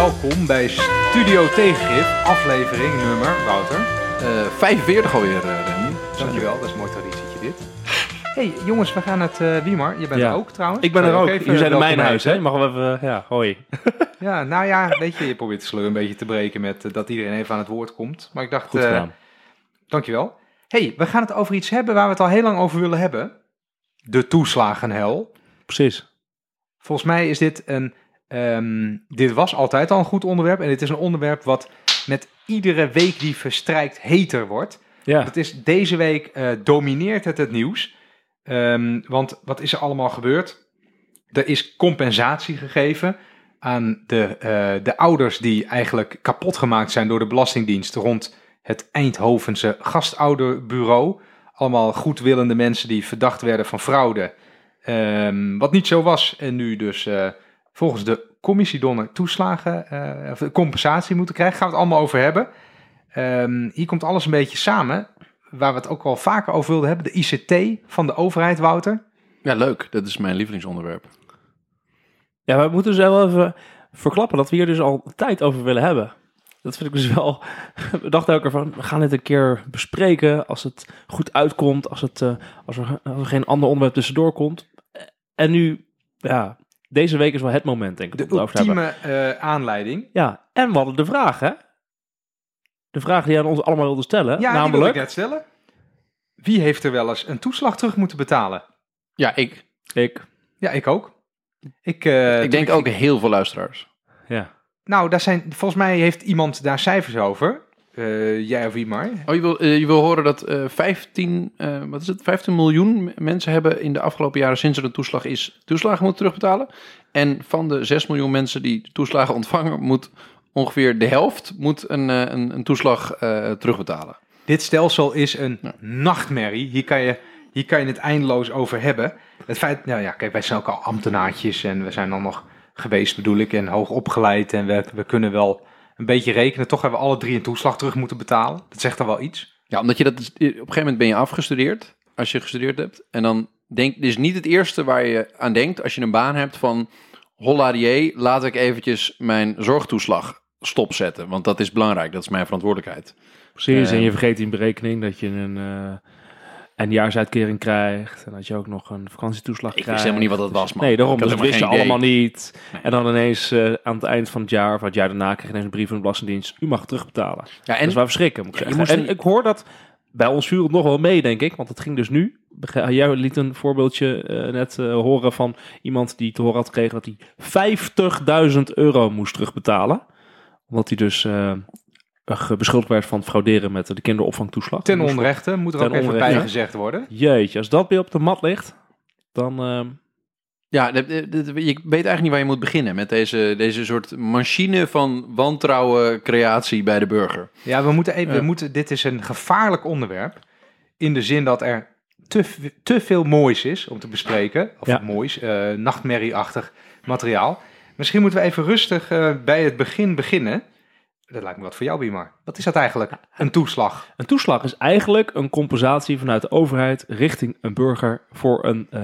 welkom bij Studio Tegengif, aflevering nummer, Wouter. Eh 45 alweer, eh Remy. Dankjewel, dat is een mooi traditietje dit. hey, jongens, we gaan het, eh Wiemar, je bent Ja. er ook trouwens. Ik ben er ook. Jullie zijn in mijn huis, hè? mag wel even, ja, hoi. Ja, nou ja, weet je, je probeert de sleur een beetje te breken met eh, dat iedereen even aan het woord komt. Maar ik dacht, Goed eh, gedaan. dankjewel. hey, we gaan het over iets hebben waar we het al heel lang over willen hebben. De toeslagenhel. Precies. Volgens mij is dit een. Ehm, dit was altijd al een goed onderwerp. En dit is een onderwerp wat met iedere week die verstrijkt heter wordt. Ja. Het is deze week eh, domineert het het nieuws. Ehm, want wat is er allemaal gebeurd? Er is compensatie gegeven aan de, eh, de ouders die eigenlijk kapot gemaakt zijn door de Belastingdienst rond het Eindhovense gastouderbureau. Allemaal goedwillende mensen die verdacht werden van fraude. Ehm, wat niet zo was en nu dus eh, volgens de commissie Donner toeslagen eh, of compensatie moeten krijgen. Gaan we het allemaal over hebben. Ehm, hier komt alles een beetje samen. Waar we het ook al vaker over wilden hebben. De ICT van de overheid, Wouter. Ja, leuk. Dat is mijn lievelingsonderwerp. Ja, we moeten dus wel even verklappen dat we hier dus al tijd over willen hebben. Dat vind ik dus wel... We dachten ook ervan, we gaan dit een keer bespreken als het goed uitkomt. Als, het, eh, als, er, als er geen ander onderwerp tussendoor komt. En nu, ja, deze week is wel het moment denk ik De om het over te hebben. ultieme eh, aanleiding. Ja, en we hadden de vraag, hè? De vraag die je aan ons allemaal wilde stellen. Ja, die wilde namelijk... ik net stellen. Wie heeft er wel eens een toeslag terug moeten betalen? Ja, ik. Ik. Ja, ik ook. Ik, eh, ik denk toen ook heel veel luisteraars. Ja. Nou, daar zijn, volgens mij heeft iemand daar cijfers over. Eh, jij of wie maar. Oh, je wil, eh, je wil horen dat eh 15, eh, wat is het, 15 miljoen mensen hebben in de afgelopen jaren sinds er een toeslag is, toeslagen moeten terugbetalen. En van de 6 miljoen mensen die de toeslagen ontvangen, moet ongeveer de helft moet een, een, een toeslag eh, terugbetalen. Dit stelsel is een Ja. nachtmerrie. Hier kan, je, hier kan je het eindeloos over hebben. Het feit, nou ja, kijk, wij zijn ook al ambtenaartjes en we zijn dan nog geweest, bedoel ik, en hoog opgeleid. En we, we kunnen wel een beetje rekenen. Toch hebben we alle drie een toeslag terug moeten betalen. Dat zegt dan wel iets. Ja, omdat je dat, op een gegeven moment ben je afgestudeerd, als je gestudeerd hebt. En dan denk, dit is niet het eerste waar je aan denkt als je een baan hebt van, holla die, laat ik eventjes mijn zorgtoeslag stopzetten. Want dat is belangrijk, dat is mijn verantwoordelijkheid. Precies, Eh, en je vergeet in berekening dat je een uh, eindejaarsuitkering krijgt. En dat je ook nog een vakantietoeslag Ik krijgt. wist helemaal niet wat dat was, man. Nee, daarom. Ik Dus dat wist je allemaal niet. Nee. En dan ineens uh, aan het eind van het jaar, of het jaar daarna, krijg je ineens een brief van de Belastingdienst. U mag terugbetalen. Ja, En dat is wel verschrikken, moet ik zeggen. En ik hoor dat bij ons viel het nog wel mee, denk ik. Want het ging dus nu. Jij liet een voorbeeldje uh, net uh, horen van iemand die te horen had gekregen dat hij 50.000 euro moest terugbetalen. Omdat hij dus beschuldigd werd van frauderen met de kinderopvangtoeslag. Ten onrechte, moet er ook even bij gezegd worden. Jeetje, als dat weer op de mat ligt, dan... Uh, ja, de, de, de, je weet eigenlijk niet waar je moet beginnen met deze, deze soort machine van wantrouwen creatie bij de burger. Ja, we moeten even, we moeten, dit is een gevaarlijk onderwerp. In de zin dat er te, te veel moois is om te bespreken. Of ja. moois, uh, nachtmerrieachtig materiaal. Misschien moeten we even rustig uh, bij het begin beginnen. Dat lijkt me wat voor jou, Bimar. Wat is dat eigenlijk? Een toeslag? Een toeslag is eigenlijk een compensatie vanuit de overheid richting een burger voor een, uh,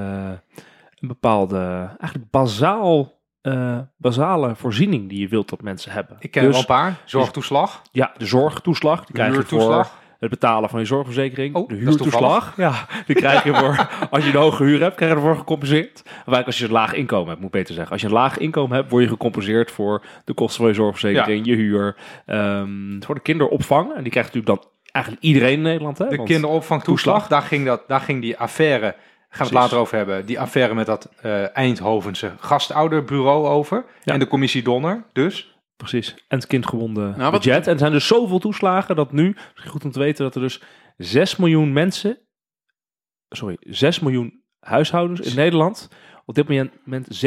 een bepaalde, eigenlijk bazaal, uh, basale voorziening die je wilt dat mensen hebben. Ik ken dus, wel een paar. Zorgtoeslag. Ja, de zorgtoeslag. Die krijg je voor het betalen van je zorgverzekering. Oh, de huurtoeslag. Ja, die krijg je voor, als je een hoge huur hebt, krijg je ervoor gecompenseerd. Eigenlijk als je een laag inkomen hebt, moet ik beter zeggen. Als je een laag inkomen hebt, word je gecompenseerd voor de kosten van je zorgverzekering, ja. je huur. Um, voor de kinderopvang. En die krijgt natuurlijk dan eigenlijk iedereen in Nederland. Hè? De kinderopvangtoeslag, daar ging, dat, daar ging die affaire, gaan we het later over hebben, die affaire met dat uh, Eindhovense gastouderbureau over. Ja. En de commissie Donner, dus. Precies. En het kindgebonden nou, budget. En er zijn dus zoveel toeslagen dat nu, misschien goed om te weten, dat er dus 6 miljoen mensen, sorry, 6 miljoen huishoudens in Nederland op dit moment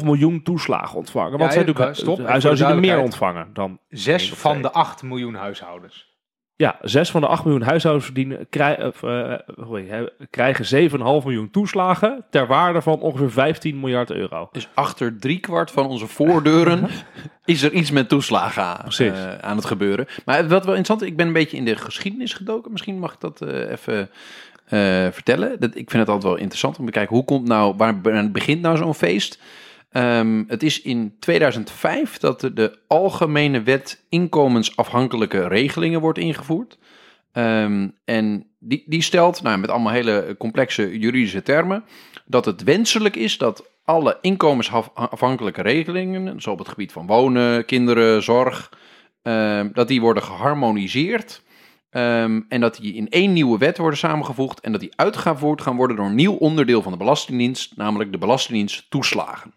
7,5 miljoen toeslagen ontvangen. Want ja, zijn natuurlijk stop, huishoudens die er meer ontvangen dan 6 van de 8 miljoen huishoudens. Ja, 6 van de 8 miljoen huishoudens verdienen, krij, uh, uh, krijgen 7,5 miljoen toeslagen ter waarde van ongeveer 15 miljard euro. Dus achter driekwart van onze voordeuren is er iets met toeslagen aan, uh, aan het gebeuren. Maar wat wel interessant is, ik ben een beetje in de geschiedenis gedoken. Misschien mag ik dat uh, even vertellen. Dat, ik vind het altijd wel interessant om te kijken, hoe komt nou, waar begint nou zo'n feest? Ehm, het is in 2005 dat de, Algemene Wet Inkomensafhankelijke Regelingen wordt ingevoerd. Ehm, en die, die stelt, nou, met allemaal hele complexe juridische termen, dat het wenselijk is dat alle inkomensafhankelijke regelingen, zo op het gebied van wonen, kinderen, zorg, ehm, dat die worden geharmoniseerd. en dat die in één nieuwe wet worden samengevoegd. En dat die uitgevoerd gaan worden door een nieuw onderdeel van de Belastingdienst, namelijk de Belastingdienst toeslagen.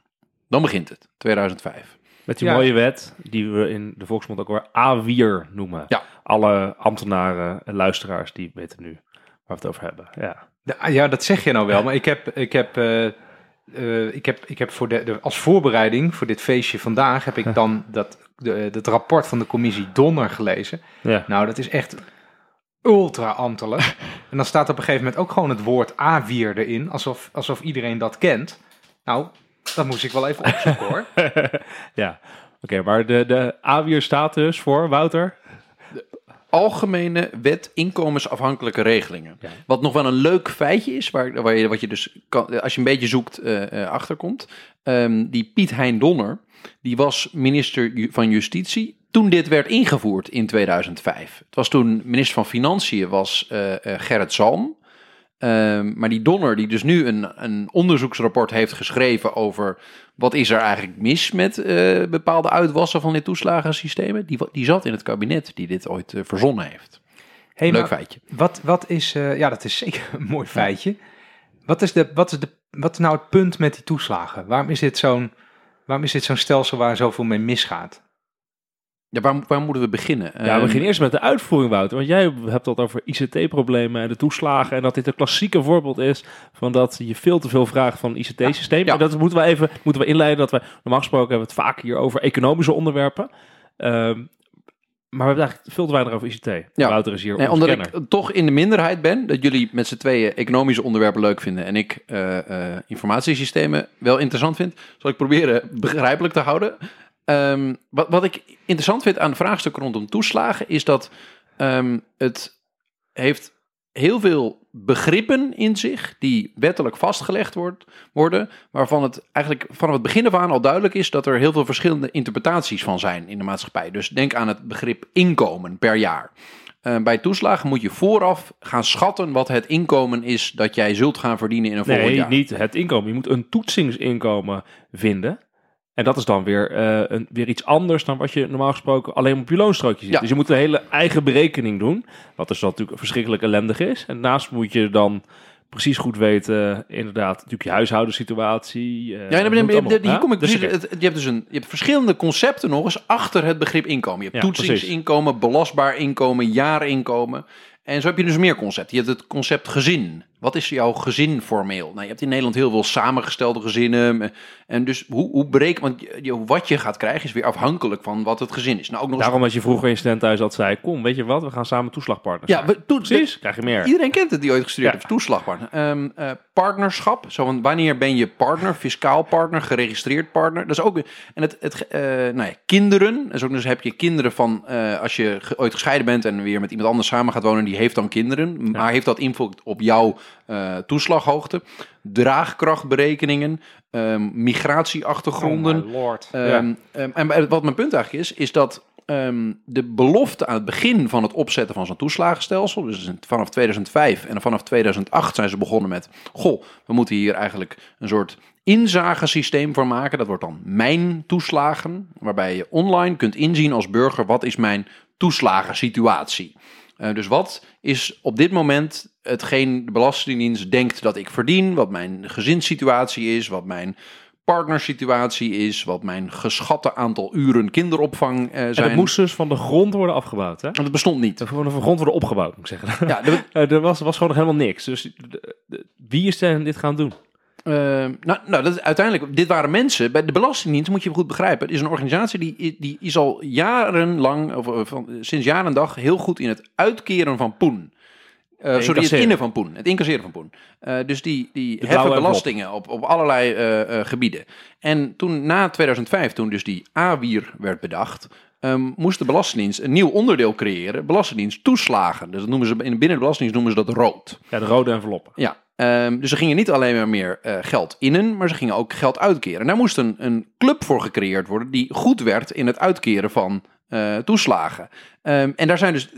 Dan begint het, 2005. Met die Ja. mooie wet, die we in de volksmond ook weer A-wier noemen. Ja. Alle ambtenaren en luisteraars die weten nu waar we het over hebben. Ja. Ja, dat zeg je nou wel. Maar ik heb, ik heb, eh, eh, ik heb, ik heb voor de, de, als voorbereiding voor dit feestje vandaag... heb ik dan dat, de, het rapport van de commissie Donner gelezen. ja. Nou, dat is echt ultra ambtelijk. en dan staat op een gegeven moment ook gewoon het woord A-wier erin. Alsof, alsof iedereen dat kent. Nou, dat moest ik wel even opzoeken hoor. ja. Oké, maar de, de A-wier staat dus voor, Wouter? Algemene Wet Inkomensafhankelijke Regelingen. Ja. Wat nog wel een leuk feitje is, waar, waar je, wat je dus kan, als je een beetje zoekt, eh, eh, achterkomt. Ehm, die Piet Hein Donner, die was minister van Justitie toen dit werd ingevoerd in 2005. Het was toen minister van Financiën was eh, eh, Gerrit Zalm. Ehm, maar die Donner, die dus nu een, een onderzoeksrapport heeft geschreven over wat is er eigenlijk mis met eh, bepaalde uitwassen van dit toeslagensystemen, die, die zat in het kabinet die dit ooit eh, verzonnen heeft. Hey, Leuk feitje. Wat, wat is, eh, ja, dat is zeker een mooi feitje. Wat is, de, wat, is de, wat is nou het punt met die toeslagen? Waarom is dit zo'n waarom is dit zo'n stelsel waar zoveel mee misgaat? Ja, waar, waar moeten we beginnen? Ja, we Ehm, beginnen eerst met de uitvoering, Wouter. Want jij hebt het over ICT-problemen en de toeslagen. En dat dit een klassieke voorbeeld is van dat je veel te veel vraagt van ICT-systeem. Ja. En dat moeten we even moeten we inleiden. Dat we, normaal gesproken hebben we het vaak hier over economische onderwerpen. Ehm, maar we hebben eigenlijk veel te weinig over ICT. Ja. Wouter is hier Nee, omdat kenner. ik toch in de minderheid ben, dat jullie met z'n tweeën economische onderwerpen leuk vinden en ik eh, eh, informatiesystemen wel interessant vind, zal ik proberen begrijpelijk te houden. Ehm, wat, wat ik interessant vind aan de vraagstuk rondom toeslagen is dat ehm, het heeft heel veel begrippen in zich die wettelijk vastgelegd wordt, worden, waarvan het eigenlijk vanaf het begin af aan al duidelijk is dat er heel veel verschillende interpretaties van zijn in de maatschappij. Dus denk aan het begrip inkomen per jaar. Eh, bij toeslagen moet je vooraf gaan schatten wat het inkomen is dat jij zult gaan verdienen in een volgend Nee, jaar. niet het inkomen. Je moet een toetsingsinkomen vinden. En dat is dan weer, eh, een, weer iets anders dan wat je normaal gesproken alleen op je loonstrookje ziet. Ja. Dus je moet een hele eigen berekening doen. Wat dus natuurlijk verschrikkelijk ellendig is. En daarnaast moet je dan precies goed weten, inderdaad, natuurlijk je huishoudensituatie. eh, Ja, nee, nee, nee, allemaal, hier kom ik Dus het- je hebt dus een, je hebt verschillende concepten nog eens achter het begrip inkomen. Je hebt Ja, toetsingsinkomen, belastbaar inkomen, jaarinkomen. En zo heb je dus meer concepten. Je hebt het concept gezin. Wat is jouw gezin formeel? Nou, je hebt in Nederland heel veel samengestelde gezinnen. En dus hoe, hoe breek, want wat je gaat krijgen is weer afhankelijk van wat het gezin is. Nou, ook nog Daarom als je vroeger in student thuis had zei, kom, weet je wat, we gaan samen toeslagpartners ja, we, Precies, krijg je meer. Iedereen kent het die ooit gestudeerd Ja. heeft. Toeslagpartner. Eh, partnerschap. Zo van wanneer ben je partner? Fiscaal partner, geregistreerd partner. Dat is ook. En het, het eh, nou ja, kinderen. Dus ook dus heb je kinderen van eh, als je ooit gescheiden bent en weer met iemand anders samen gaat wonen, die heeft dan kinderen. Maar heeft dat invloed op jouw eh, toeslaghoogte? Draagkrachtberekeningen, ehm, migratieachtergronden. Oh. Ehm, ehm, en wat mijn punt eigenlijk is, is dat de belofte aan het begin van het opzetten van zo'n toeslagenstelsel, dus vanaf 2005 en vanaf 2008 zijn ze begonnen met, goh, we moeten hier eigenlijk een soort inzagesysteem voor maken. Dat wordt dan mijn toeslagen, waarbij je online kunt inzien als burger, wat is mijn toeslagensituatie? Eh, dus wat is op dit moment hetgeen de Belastingdienst denkt dat ik verdien, wat mijn gezinssituatie is, wat mijn partnersituatie is, wat mijn geschatte aantal uren kinderopvang eh, En zijn. het moest dus van de grond worden afgebouwd, hè? Want het bestond niet. Van de grond worden opgebouwd, moet ik zeggen. Ja, Eh, er was, was gewoon nog helemaal niks. Dus de- de- wie is er dit gaan doen? Eh, nou, nou, dat is uiteindelijk, dit waren mensen, bij de Belastingdienst moet je goed begrijpen, het is een organisatie die, die is al jarenlang, of van, sinds jaar en dag, heel goed in het uitkeren van poen. Eh, sorry, het innen van poen. Het incasseren van poen. Eh, dus die, die heffen belastingen op, op allerlei eh, gebieden. En toen na 2005, toen dus die A-wier werd bedacht, ehm, moest de Belastingdienst een nieuw onderdeel creëren. Belastingdienst toeslagen. Dus dat noemen ze, in binnen de Belastingdienst noemen ze dat rood. Ja, de rode enveloppen. Ja, Ehm, dus ze gingen niet alleen maar meer eh, geld innen, maar ze gingen ook geld uitkeren. En daar moest een, een club voor gecreëerd worden die goed werd in het uitkeren van eh, toeslagen. Ehm, en daar zijn dus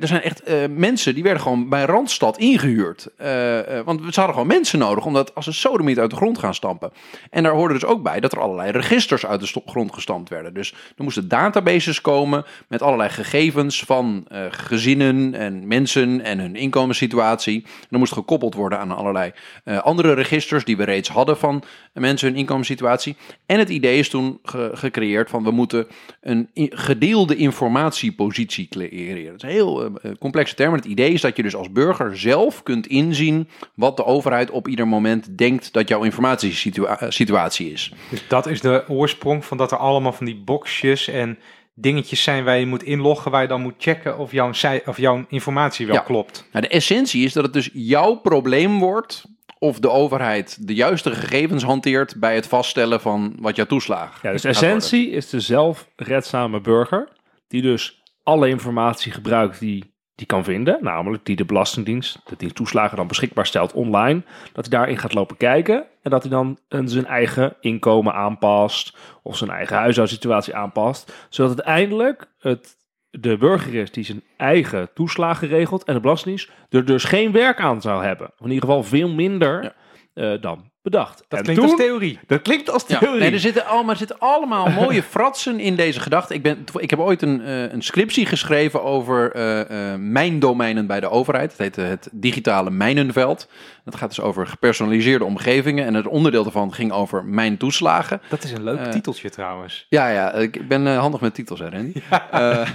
er zijn echt eh, mensen die werden gewoon bij Randstad ingehuurd. Eh, eh, want ze hadden gewoon mensen nodig, omdat als ze sodomiet uit de grond gaan stampen. En daar hoorde dus ook bij dat er allerlei registers uit de grond gestampt werden. Dus er moesten databases komen met allerlei gegevens van gezinnen en mensen en hun inkomenssituatie. En dat moest gekoppeld worden aan allerlei andere registers die we reeds hadden van mensen hun inkomenssituatie. En het idee is toen ge- gecreëerd van we moeten een gedeelde informatiepositie creëren. Dat is een heel eh, eh, complexe term. maar Het idee is dat je dus als burger zelf kunt inzien wat de overheid op ieder moment denkt dat jouw informatiesituatie is. Dus dat is de oorsprong van dat er allemaal van die boxjes en dingetjes zijn waar je moet inloggen, waar je dan moet checken of jouw, of jouw informatie wel Ja. klopt. Nou, de essentie is dat het dus jouw probleem wordt of de overheid de juiste gegevens hanteert bij het vaststellen van wat jouw toeslagen Ja, dus worden. essentie is de zelfredzame burger, die dus alle informatie gebruikt die die kan vinden, namelijk die de Belastingdienst, de dienst toeslagen dan beschikbaar stelt online, dat hij daarin gaat lopen kijken en dat hij dan zijn eigen inkomen aanpast of zijn eigen huishoudsituatie aanpast, zodat uiteindelijk het de burger is die zijn eigen toeslagen regelt en de Belastingdienst er dus geen werk aan zou hebben. Of in ieder geval veel minder Ja. eh, dan bedacht. Dat En klinkt toen- als theorie. Dat klinkt als Ja, theorie. nee, er zitten allemaal, er zitten allemaal mooie fratsen in deze gedachte. Ik, ben, ik heb ooit een, eh, een scriptie geschreven over eh, eh, mijndomeinen bij de overheid. Het heet eh, het digitale mijnenveld. Dat gaat dus over gepersonaliseerde omgevingen. En het onderdeel daarvan ging over mijn toeslagen. Dat is een leuk titeltje trouwens. Ja, ja, ik ben eh, handig met titels, hè, Randy? Eh,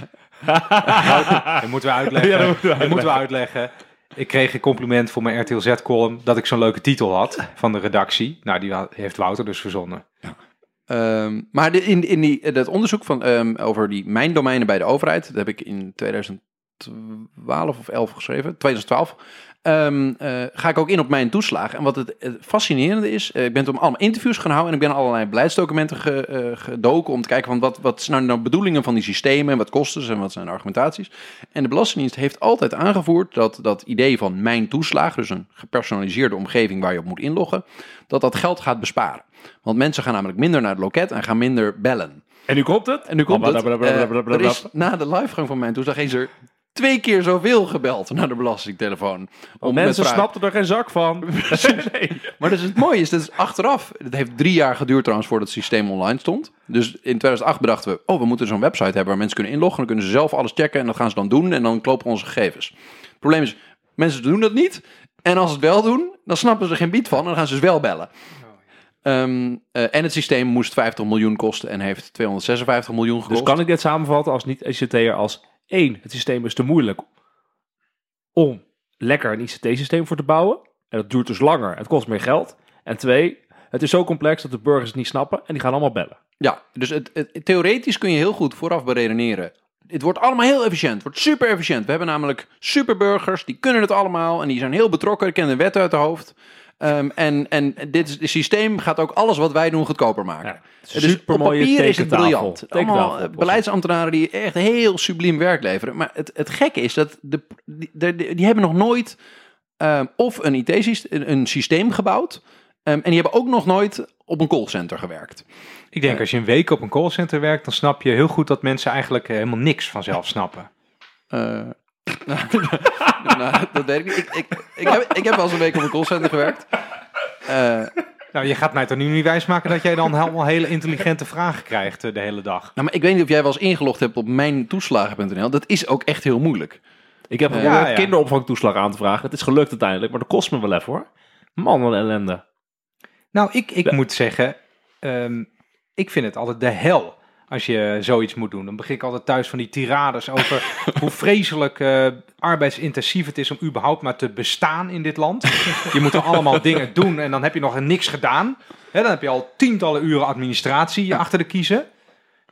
Dat moeten we uitleggen. Ja, dat moeten we Dat moeten we uitleggen. Ik kreeg een compliment voor mijn RTL Z-column dat ik zo'n leuke titel had van de redactie. Nou, die heeft Wouter dus verzonnen. Ehm, maar de, in, in die, dat onderzoek van, ehm, over die mijndomeinen bij de overheid, dat heb ik in 2012 of 11 geschreven, 2012. Ehm, eh, ga ik ook in op mijn toeslagen. En wat het, eh, fascinerende is, eh, ik ben toen allemaal interviews gaan houden en ik ben allerlei beleidsdocumenten ge- gedoken om te kijken van wat, wat zijn nou de bedoelingen van die systemen en wat kosten ze en wat zijn de argumentaties. En de Belastingdienst heeft altijd aangevoerd dat dat idee van mijn toeslag, dus een gepersonaliseerde omgeving waar je op moet inloggen, dat dat geld gaat besparen. Want mensen gaan namelijk minder naar het loket en gaan minder bellen. En nu komt het. En nu komt het. er is na de livegang van mijn toeslag is er twee keer zoveel gebeld naar de belastingtelefoon. Mensen vragen. snapten er geen zak van. nee. Maar dus het mooie is, dat is achteraf. Het heeft drie jaar geduurd trouwens voordat het systeem online stond. Dus in 2008 bedachten we, oh, we moeten zo'n website hebben waar mensen kunnen inloggen. Dan kunnen ze zelf alles checken en dat gaan ze dan doen en dan kloppen onze gegevens. Het probleem is, mensen doen dat niet. En als ze het wel doen, dan snappen ze er geen bied van en dan gaan ze dus wel bellen. Ehm, eh, en het systeem moest 50 miljoen kosten en heeft 256 miljoen gekost. Dus kan ik dit samenvatten als niet-ICT'er als één, het systeem is te moeilijk om lekker een ICT-systeem voor te bouwen. En dat duurt dus langer, het kost meer geld. En twee, het is zo complex dat de burgers het niet snappen en die gaan allemaal bellen. Ja, dus het, theoretisch kun je heel goed vooraf beredeneren. Het wordt allemaal heel efficiënt. Het wordt super efficiënt. We hebben namelijk superburgers, die kunnen het allemaal en die zijn heel betrokken, kennen de wet uit de hoofd. Ehm, en en dit systeem gaat ook alles wat wij doen goedkoper maken. Ja, dus super op mooie papier is het briljant. Allemaal eh, beleidsambtenaren die echt heel subliem werk leveren. Maar het, het gekke is dat de, die, die, die hebben nog nooit ehm, of een IT-systeem een systeem gebouwd. ehm, en die hebben ook nog nooit op een callcenter gewerkt. Ik denk als je een week op een callcenter werkt, dan snap je heel goed dat mensen eigenlijk eh, helemaal niks vanzelf snappen. Eh, nou, dat weet ik niet. Ik, ik, ik, heb, ik heb wel eens een week op een callcenter gewerkt. Eh, Nou, je gaat mij toch nu niet wijsmaken dat jij dan helemaal hele intelligente vragen krijgt eh, de hele dag. nou, maar ik weet niet of jij wel eens ingelogd hebt op mijntoeslagen.nl. Dat is ook echt heel moeilijk. Ik heb Eh, geprobeerd ja, ja. kinderopvangtoeslag aan te vragen. Het is gelukt uiteindelijk, maar dat kost me wel even hoor. Man, wat een ellende. Nou, ik, ik Ja. moet zeggen, ehm, ik vind het altijd de hel als je zoiets moet doen. Dan begin ik altijd thuis van die tirades over hoe vreselijk eh, arbeidsintensief het is om überhaupt maar te bestaan in dit land. Je moet er allemaal dingen doen en dan heb je nog niks gedaan. Hè, dan heb je al tientallen uren administratie achter de kiezen.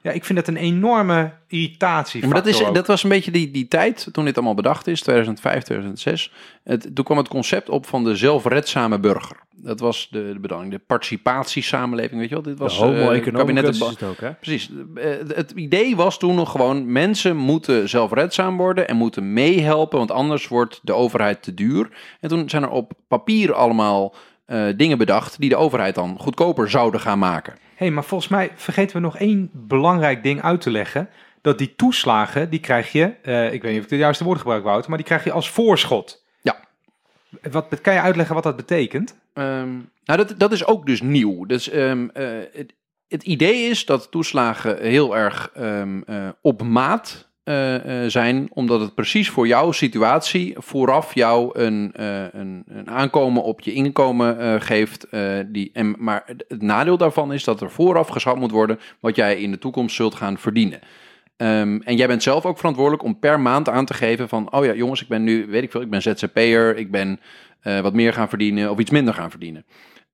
Ja, ik vind het een enorme irritatie. Maar dat, is, dat was een beetje die, die tijd toen dit allemaal bedacht is, 2005, 2006. Het, toen kwam het concept op van de zelfredzame burger. Dat was de, de bedoeling, de participatiesamenleving, weet je wel. Dit was de homo-economicus kabinet- is het ook, hè? Precies. Eh, Het idee was toen nog gewoon: mensen moeten zelfredzaam worden en moeten meehelpen, want anders wordt de overheid te duur. En toen zijn er op papier allemaal eh, dingen bedacht die de overheid dan goedkoper zouden gaan maken. hey, maar volgens mij vergeten we nog één belangrijk ding uit te leggen. Dat die toeslagen, die krijg je, eh, ik weet niet of ik de juiste woord gebruik, Wouter, maar die krijg je als voorschot. Ja. Wat, kan je uitleggen wat dat betekent? Ehm, nou, dat, dat is ook dus nieuw. Dus, ehm, eh, het, het idee is dat toeslagen heel erg ehm, eh, op maat eh, eh, zijn, omdat het precies voor jouw situatie vooraf jou een, eh, een, een aankomen op je inkomen geeft. die, en, maar het- nadeel daarvan is dat er vooraf geschat moet worden wat jij in de toekomst zult gaan verdienen. Ehm, en jij bent zelf ook verantwoordelijk om per maand aan te geven van, oh ja jongens, ik ben nu, weet ik veel, ik ben ZZP'er, ik ben wat meer gaan verdienen of iets minder gaan verdienen.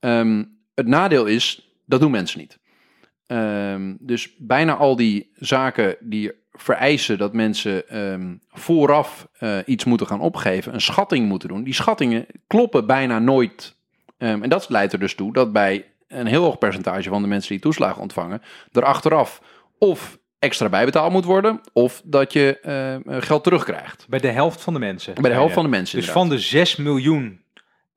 Ehm, het nadeel is, dat doen mensen niet. Ehm, dus bijna al die zaken die vereisen dat mensen ehm, vooraf eh, iets moeten gaan opgeven, een schatting moeten doen, die schattingen kloppen bijna nooit. Ehm, en dat leidt er dus toe dat bij een heel hoog percentage van de mensen die toeslagen ontvangen, er achteraf of extra bijbetaald moet worden, of dat je eh, geld terugkrijgt. Bij de helft van de mensen. Bij de helft van de mensen. Dus inderdaad. van de 6 miljoen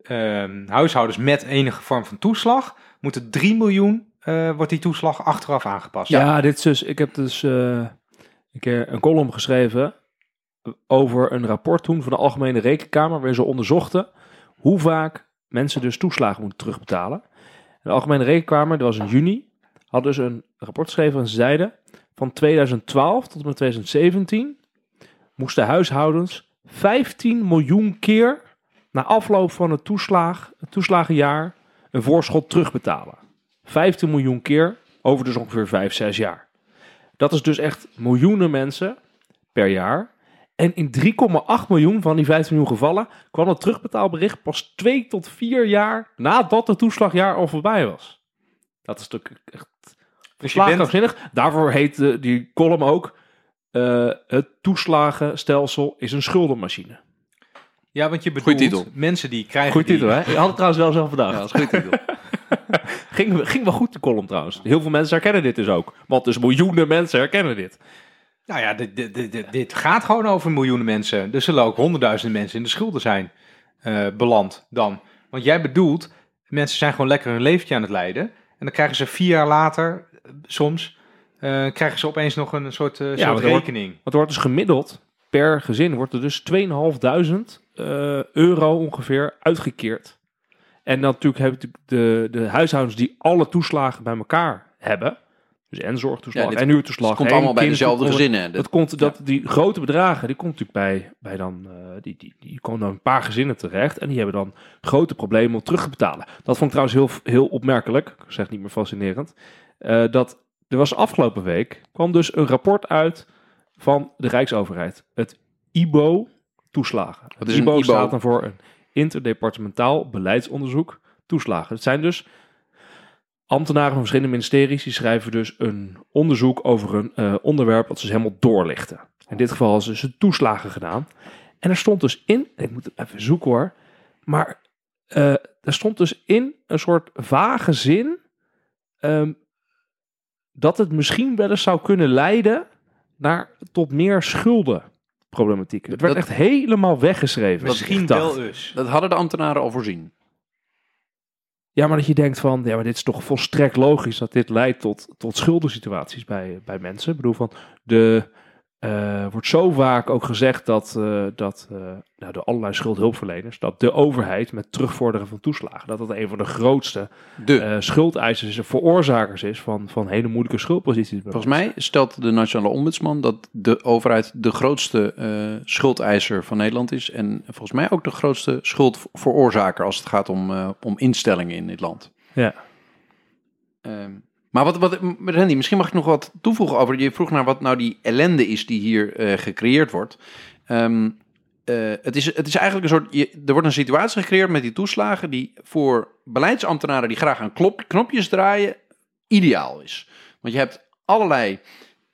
ehm, huishoudens met enige vorm van toeslag, moeten 3 miljoen, eh, wordt die toeslag achteraf aangepast. Ja, dit is dus, ik heb dus eh, een keer een column geschreven over een rapport toen van de Algemene Rekenkamer, waarin ze onderzochten hoe vaak mensen dus toeslagen moeten terugbetalen. De Algemene Rekenkamer, dat was in juni, had dus een rapport geschreven en ze zeiden van 2012 tot en met 2017 moesten huishoudens 15 miljoen keer na afloop van het, toeslag, het toeslagenjaar een voorschot terugbetalen. 15 miljoen keer over dus ongeveer 5, 6 jaar. Dat is dus echt miljoenen mensen per jaar. En in 3,8 miljoen van die 15 miljoen gevallen kwam het terugbetaalbericht pas 2 tot 4 jaar nadat het toeslagjaar al voorbij was. Dat is natuurlijk echt Dus je bent. Daarvoor heet eh, die column ook eh, het toeslagenstelsel is een schuldenmachine. ja, want je bedoelt titel. mensen die krijgen Goed die- titel, hè? Je had het trouwens wel zelf bedacht. Ja, dat is een goede titel. Ging, ging wel goed, de column trouwens. Heel veel mensen herkennen dit dus ook. Want dus miljoenen mensen herkennen dit. Nou ja, dit, dit, dit, dit- gaat gewoon over miljoenen mensen. Er zullen ook honderdduizenden mensen in de schulden zijn eh, beland dan. Want jij bedoelt, mensen zijn gewoon lekker hun leventje aan het leiden. En dan krijgen ze vier jaar later, eh, soms, eh, krijgen ze opeens nog een soort, eh, Ja, soort want wordt- rekening. Want er wordt dus gemiddeld per gezin wordt er dus 2.500 eh euro ongeveer uitgekeerd. En dan natuurlijk heb je de, de huishoudens die alle toeslagen bij elkaar hebben. Dus en zorgtoeslag Ja, dit- en huurtoeslag. Het komt allemaal bij dezelfde gezinnen. Dat komt, dat, Die grote bedragen, die komt natuurlijk bij, bij dan, eh, die, die, die komen dan een paar gezinnen terecht. En die hebben dan grote problemen om terug te betalen. Dat vond ik trouwens heel, heel opmerkelijk. Ik zeg niet meer fascinerend. eh, dat er was afgelopen week, kwam dus een rapport uit van de Rijksoverheid. Het IBO toeslagen. Wat is een IBO, IBO? staat dan voor een interdepartementaal beleidsonderzoek toeslagen. Het zijn dus ambtenaren van verschillende ministeries die schrijven dus een onderzoek over een eh, onderwerp dat ze dus helemaal doorlichten. In dit geval is dus het toeslagen gedaan. En er stond dus in, ik moet het even zoeken hoor, maar eh, er stond dus in een soort vage zin ehm, dat het misschien wel eens zou kunnen leiden naar tot meer schuldenproblematiek. Het werd Dat- echt helemaal weggeschreven. Misschien wel eens. Dat hadden de ambtenaren al voorzien. Ja, maar dat je denkt van, ja, maar dit is toch volstrekt logisch dat dit leidt tot, tot schuldensituaties bij, bij mensen. Ik bedoel van, de, eh, wordt zo vaak ook gezegd dat, eh, dat eh, nou, door allerlei schuldhulpverleners, dat de overheid met terugvorderen van toeslagen, dat dat een van de grootste De. schuldeisers en veroorzakers is van, van hele moeilijke schuldposities. Volgens mij stelt de Nationale Ombudsman dat de overheid de grootste schuldeiser van Nederland is. En volgens mij ook de grootste schuldveroorzaker als het gaat om, om instellingen in dit land. Ja. Ehm, maar wat, wat, Randy, misschien mag ik nog wat toevoegen over. Je vroeg naar wat nou die ellende is die hier eh, gecreëerd wordt. Ehm, eh, het, is, het is eigenlijk een soort. Er wordt een situatie gecreëerd met die toeslagen. die voor beleidsambtenaren die graag aan knopjes draaien. ideaal is. Want je hebt allerlei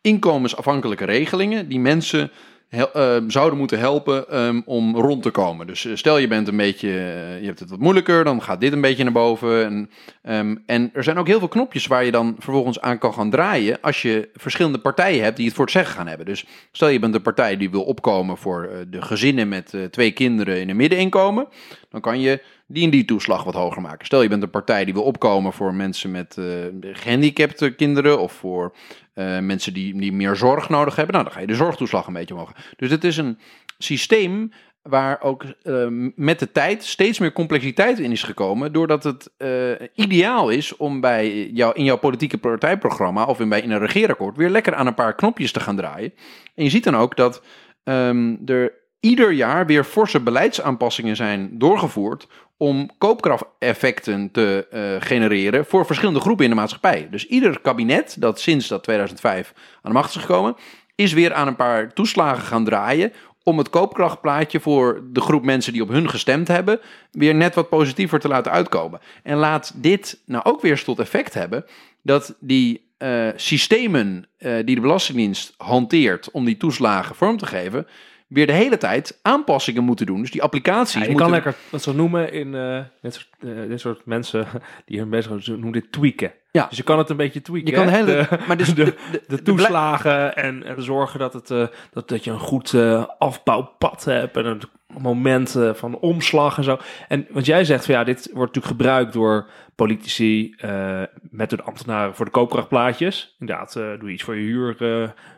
inkomensafhankelijke regelingen die mensen hel- eh, zouden moeten helpen ehm, om rond te komen. Dus eh, stel je bent een beetje, eh, je hebt het wat moeilijker, dan gaat dit een beetje naar boven. En, ehm, en er zijn ook heel veel knopjes waar je dan vervolgens aan kan gaan draaien als je verschillende partijen hebt die het voor het zeggen gaan hebben. Dus stel je bent een partij die wil opkomen voor eh, de gezinnen met twee kinderen in een middeninkomen, dan kan je die en die toeslag wat hoger maken. Stel je bent een partij die wil opkomen voor mensen met eh, gehandicapte kinderen of voor eh, mensen die, die meer zorg nodig hebben. Nou, dan ga je de zorgtoeslag een beetje omhoog. Dus het is een systeem waar ook eh, met de tijd steeds meer complexiteit in is gekomen. Doordat het eh, ideaal is om bij jou, in jouw politieke partijprogramma of in, bij, in een regeerakkoord weer lekker aan een paar knopjes te gaan draaien. En je ziet dan ook dat ehm, er ieder jaar weer forse beleidsaanpassingen zijn doorgevoerd om koopkrachteffecten te eh, genereren voor verschillende groepen in de maatschappij. Dus ieder kabinet dat sinds dat 2005 aan de macht is gekomen, is weer aan een paar toeslagen gaan draaien om het koopkrachtplaatje voor de groep mensen die op hun gestemd hebben, weer net wat positiever te laten uitkomen. En laat dit nou ook weer tot effect hebben dat die eh, systemen eh, die de Belastingdienst hanteert om die toeslagen vorm te geven, weer de hele tijd aanpassingen moeten doen. Dus die applicaties Ja, je moeten... kan lekker dat zo noemen in eh, dit, soort, eh, dit soort mensen die hier bezig zijn, ze noemen dit tweaken. Ja. Dus je kan het een beetje tweaken. Je kan de hè? hele... De- maar dus de, de, de, de toeslagen en, en zorgen dat, het, eh, dat, dat je een goed eh, afbouwpad hebt en een moment van omslag en zo. En wat jij zegt, van, ja, dit wordt natuurlijk gebruikt door politici eh, met hun ambtenaren voor de koopkrachtplaatjes. Inderdaad, doe je iets voor je, huur,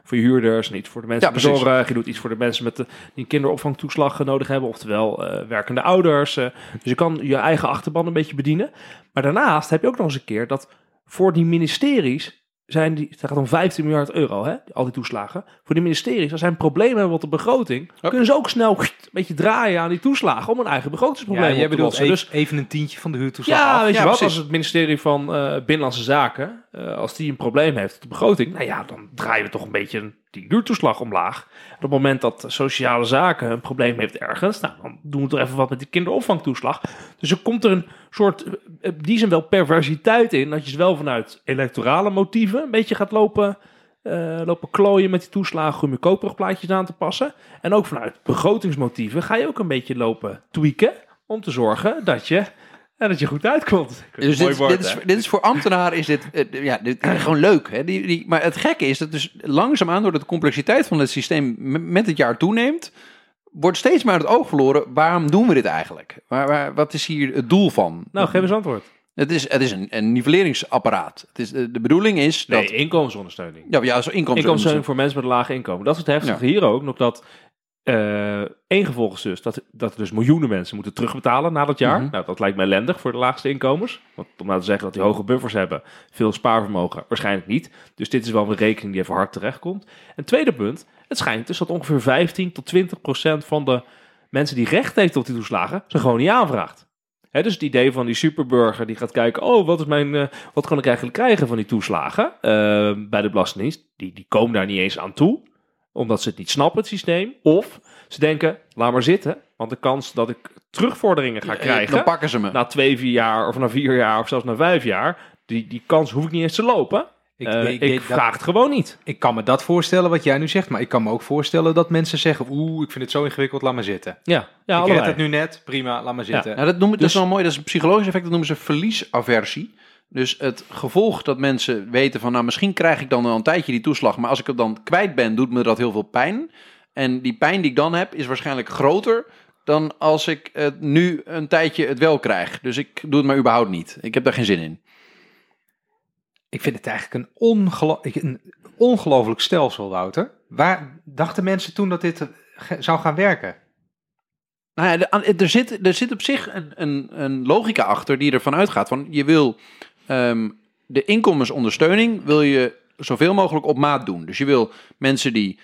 voor je huurders en iets voor de mensen Ja, met de zorg. Je doet iets voor de mensen met de, die een kinderopvangtoeslag nodig hebben, oftewel werkende ouders. dus je kan je eigen achterban een beetje bedienen. Maar daarnaast heb je ook nog eens een keer dat voor die ministeries zijn die, het gaat om 15 miljard euro, hè, al die toeslagen. Voor die ministeries, als zij een probleem hebben op de begroting, kunnen ze ook snel een beetje draaien aan die toeslagen om een eigen begrotingsprobleem Ja, op te lossen. even, Dus even een tientje van de huurtoeslag ja, af. weet je Ja, wat, precies. als het ministerie van eh, Binnenlandse Zaken, eh, als die een probleem heeft op de begroting, nou ja, dan draaien we toch een beetje die huurtoeslag omlaag. Op het moment dat sociale zaken een probleem heeft ergens, nou, dan doen we toch even wat met die kinderopvangtoeslag. Dus er komt er een soort, eh, in die zijn wel perversiteit in, dat je ze wel vanuit electorale motieven een beetje gaat lopen, eh, lopen klooien met die toeslagen om je koopkrachtplaatjes aan te passen. En ook vanuit begrotingsmotieven ga je ook een beetje lopen tweaken om te zorgen dat je, ja, dat je goed uitkomt. Dus dit, woord, dit, is, dit is voor ambtenaren is dit, eh, ja, dit gewoon leuk. Hè? Die, die, maar het gekke is dat dus langzaamaan doordat de complexiteit van het systeem met het jaar toeneemt, wordt steeds uit het oog verloren. Waarom doen we dit eigenlijk? Waar, waar, wat is hier het doel van? Nou, geef eens antwoord. Het is, het is een, een nivelleringsapparaat. Het is, de, bedoeling is dat... Nee, inkomensondersteuning. Ja, ja, zo inkomsten. Inkomensondersteuning voor mensen met een laag inkomen. Dat is het heftige hier ook. Nog dat eh één gevolg is dus dat, dat er dus miljoenen mensen moeten terugbetalen na dat jaar. Mhm. Nou, dat lijkt mij ellendig voor de laagste inkomens. Want om nou te zeggen dat die hoge buffers hebben, veel spaarvermogen, waarschijnlijk niet. Dus dit is wel een rekening die even hard terechtkomt. En tweede punt, het schijnt dus dat ongeveer 15 tot 20 procent van de mensen die recht heeft op die toeslagen, ze gewoon niet aanvraagt. Hè, dus het idee van die superburger die gaat kijken, oh, wat, is mijn, eh, wat kan ik eigenlijk krijgen van die toeslagen eh, bij de Belastingdienst? Die, die komen daar niet eens aan toe, omdat ze het niet snappen, het systeem. Of ze denken, laat maar zitten, want de kans dat ik terugvorderingen ga Eh, krijgen Dan pakken ze me. na twee, vier jaar of na vier jaar of zelfs na vijf jaar, die, die kans hoef ik niet eens te lopen. Ik, Ik, ik- ik, ik- dat- vraag het gewoon niet. ik kan me dat voorstellen wat jij nu zegt, maar ik kan me ook voorstellen dat mensen zeggen, oeh, ik vind het zo ingewikkeld, laat maar zitten. Ja, ja ik red het nu net, prima, laat maar zitten. Nou, dat, noemen, dat Dus- is wel mooi, dat is een psychologisch effect, dat noemen ze verliesaversie. Dus het gevolg dat mensen weten van, nou misschien krijg ik dan al een tijdje die toeslag, maar als ik het dan kwijt ben, doet me dat heel veel pijn. En die pijn die ik dan heb, is waarschijnlijk groter dan als ik het nu een tijdje het wel krijg. Dus ik doe het maar überhaupt niet. Ik heb daar geen zin in. Ik vind het eigenlijk een, ongelo een ongelooflijk stelsel, Wouter. Waar dachten mensen toen dat dit eh, zou gaan werken? Nou ja, er zit, er zit op zich een, een, een logica achter die ervan uitgaat van je wil ehm, de inkomensondersteuning wil je zoveel mogelijk op maat doen. Dus je wil mensen die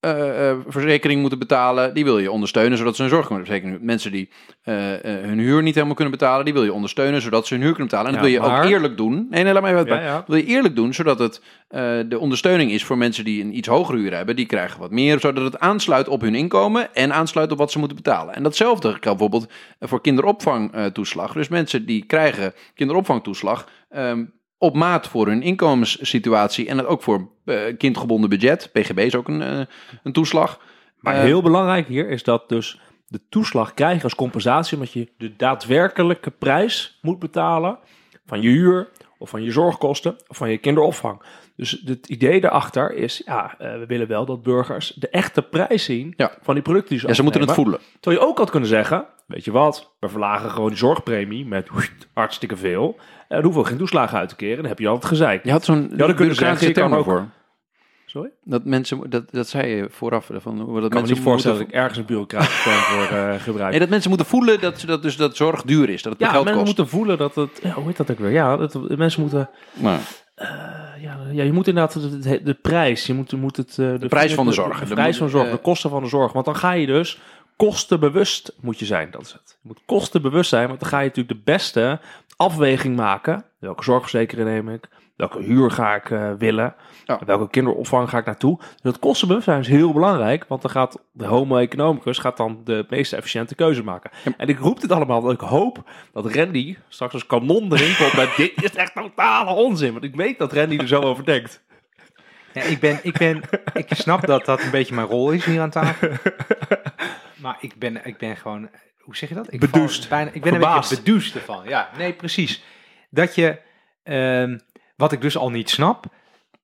ehm zorgverzekering moeten betalen, die wil je ondersteunen zodat ze hun zorgverzekering Mensen die eh, eh, hun huur niet helemaal kunnen betalen, die wil je ondersteunen zodat ze hun huur kunnen betalen. En dat wil je maar- ook eerlijk doen. Nee, nee, laat mij even Ja. Dat wil je eerlijk doen, zodat het eh, de ondersteuning is voor mensen die een iets hogere huur hebben. Die krijgen wat meer, zodat het aansluit op hun inkomen en aansluit op wat ze moeten betalen. En datzelfde geldt bijvoorbeeld voor kinderopvangtoeslag. Dus mensen die krijgen kinderopvangtoeslag, ehm, op maat voor hun inkomenssituatie en het ook voor eh, kindgebonden budget. PGB is ook een, eh, een toeslag. Maar Eh, heel belangrijk hier is dat dus de toeslag krijg je als compensatie omdat je de daadwerkelijke prijs moet betalen van je huur of van je zorgkosten of van je kinderopvang. Dus het idee daarachter is, ja, we willen wel dat burgers de echte prijs zien Ja. van die producten die ze Ja, ze moeten het voelen. Terwijl je ook had kunnen zeggen, weet je wat, we verlagen gewoon die zorgpremie met hartstikke veel. En dan hoeven we geen toeslagen uit te keren, dan heb je al het gezeik. Je had zo'n kunnen zeggen, bureaucratische je kan term ook- voor. Sorry? Dat mensen, dat, dat zei je vooraf. Van, hoe dat Ik kan me mensen niet voorstellen dat ik ergens een bureaucratische term voor eh, gebruik. nee, dat mensen moeten voelen dat, ze- dat, dus, dat zorg duur is. Dat het Ja, geld mensen kost. moeten voelen dat het. Ja, hoe heet dat ook weer? Ja, dat, mensen moeten. Maar, eh, ja, ja, je moet inderdaad de, de prijs. Je moet, je moet het. eh, de, prijs van de zorg. De, De- prijs van de zorg, eh, de kosten van de zorg. Want dan ga je dus kostenbewust moet je zijn. Dat is het. Je moet kostenbewust zijn, want dan ga je natuurlijk de beste afweging maken. Welke zorgverzekering neem ik? Welke huur ga ik eh, willen? Ja. Welke kinderopvang ga ik naartoe? Dus dat kostenbewustzijn is heel belangrijk, want dan gaat de homo economicus gaat dan de meest efficiënte keuze maken. En ik roep dit allemaal, want ik hoop dat Randy straks als kanon erin komt met dit is echt totale onzin. Want ik weet dat Randy er zo over denkt. Ja, ik, ben, ik, ben, ik snap dat dat een beetje mijn rol is hier aan tafel. Maar ik ben, ik ben gewoon, hoe zeg je dat? Ik val Bedoest. Bijna, ik ben een beetje bedoest ervan. Ja, nee, precies. Dat je, ehm, wat ik dus al niet snap,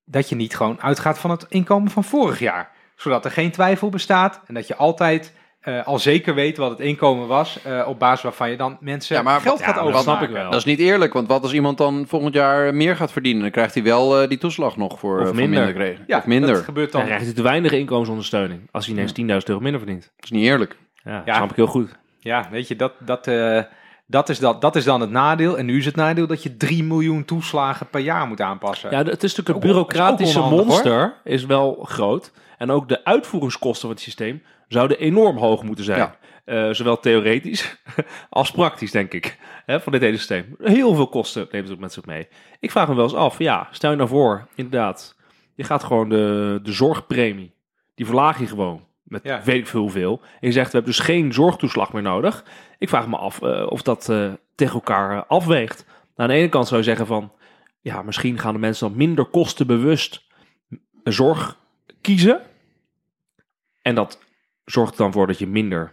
dat je niet gewoon uitgaat van het inkomen van vorig jaar. Zodat er geen twijfel bestaat en dat je altijd eh, al zeker weet wat het inkomen was, eh, op basis waarvan je dan mensen Ja, maar geld gaat ja, overmaken. dat snap ik wel. dat is niet eerlijk, want wat als iemand dan volgend jaar meer gaat verdienen? Dan krijgt hij wel eh, die toeslag nog voor, Of minder. minder kregen. Ja, of minder. dat gebeurt Dan dan. krijgt hij te weinig inkomensondersteuning als hij ineens 10.000 euro minder verdient. Dat is niet eerlijk. Ja, Ja. snap ik heel goed. Ja, weet je, dat, dat, eh, dat, is dat, dat is dan het nadeel. En nu is het nadeel dat je 3 miljoen toeslagen per jaar moet aanpassen. Ja, het is natuurlijk het wel- bureaucratische ook monster is wel groot. En ook de uitvoeringskosten van het systeem zouden enorm hoog moeten zijn. Ja. Eh, zowel theoretisch als praktisch, denk ik. Hè, van dit hele systeem. Heel veel kosten neemt het ook met zich mee. Ik vraag me wel eens af, ja, stel je nou voor, inderdaad, je gaat gewoon de, de zorgpremie, die verlaag je gewoon met Ja. weet ik veel hoeveel. En je zegt, we hebben dus geen zorgtoeslag meer nodig. Ik vraag me af eh, of dat eh, tegen elkaar eh, afweegt. Nou, aan de ene kant zou je zeggen van, ja, misschien gaan de mensen dan minder kostenbewust zorg kiezen. En dat zorgt er dan voor dat je minder,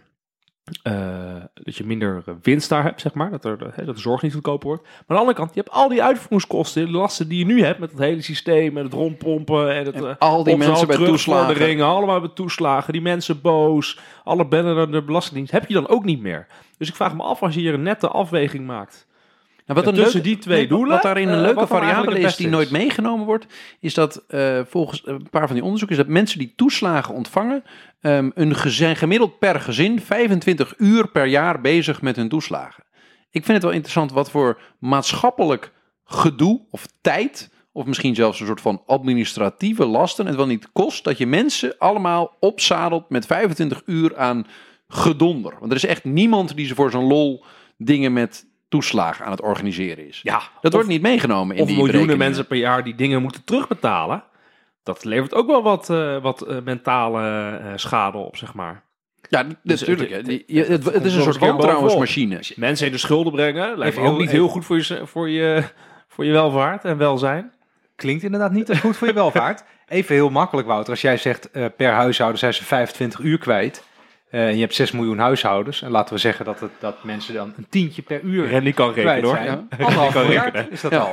eh, dat je minder eh, winst daar hebt, zeg maar. Dat, er, hè, dat de zorg niet goedkoper wordt. Maar aan de andere kant, je hebt al die uitvoeringskosten, de lasten die je nu hebt met het hele systeem, met het rondpompen en het... En eh, al die mensen bij toeslagen. allemaal bij toeslagen, die mensen boos, alle bellen naar de Belastingdienst, heb je dan ook niet meer. Dus ik vraag me af als je hier een nette afweging maakt. Nou, wat een tussen leuke, die twee doelen, Wat daarin een eh, leuke variabele is die nooit meegenomen wordt, is dat eh, volgens een paar van die onderzoeken, is dat mensen die toeslagen ontvangen, ehm, een ge- zijn gemiddeld per gezin 25 uur per jaar bezig met hun toeslagen. Ik vind het wel interessant wat voor maatschappelijk gedoe of tijd, of misschien zelfs een soort van administratieve lasten, het wel niet kost dat je mensen allemaal opzadelt met 25 uur aan gedonder. Want er is echt niemand die ze voor zo'n lol dingen met toeslagen aan het organiseren is. Ja, Dat wordt niet meegenomen in of die miljoenen berekeningen. mensen per jaar die dingen moeten terugbetalen. Dat levert ook wel wat, eh, wat eh, mentale eh, schade op, zeg maar. Ja, Dus natuurlijk. het- hè. het- het, het is een soort wantrouwensmachine. Mensen in de schulden brengen lijkt ook niet heel- heel goed voor je, voor, je, voor je welvaart en welzijn. Klinkt inderdaad niet goed voor je welvaart. Even heel makkelijk, Wouter. Als jij zegt eh, per huishouden zijn ze 25 uur kwijt. Eh, en je hebt 6 miljoen huishoudens. En laten we zeggen dat, het, dat mensen dan een tientje per uur Randy kan rekenen hoor. Ja. Anderhalf kan miljard rekenen. is dat Ja. al.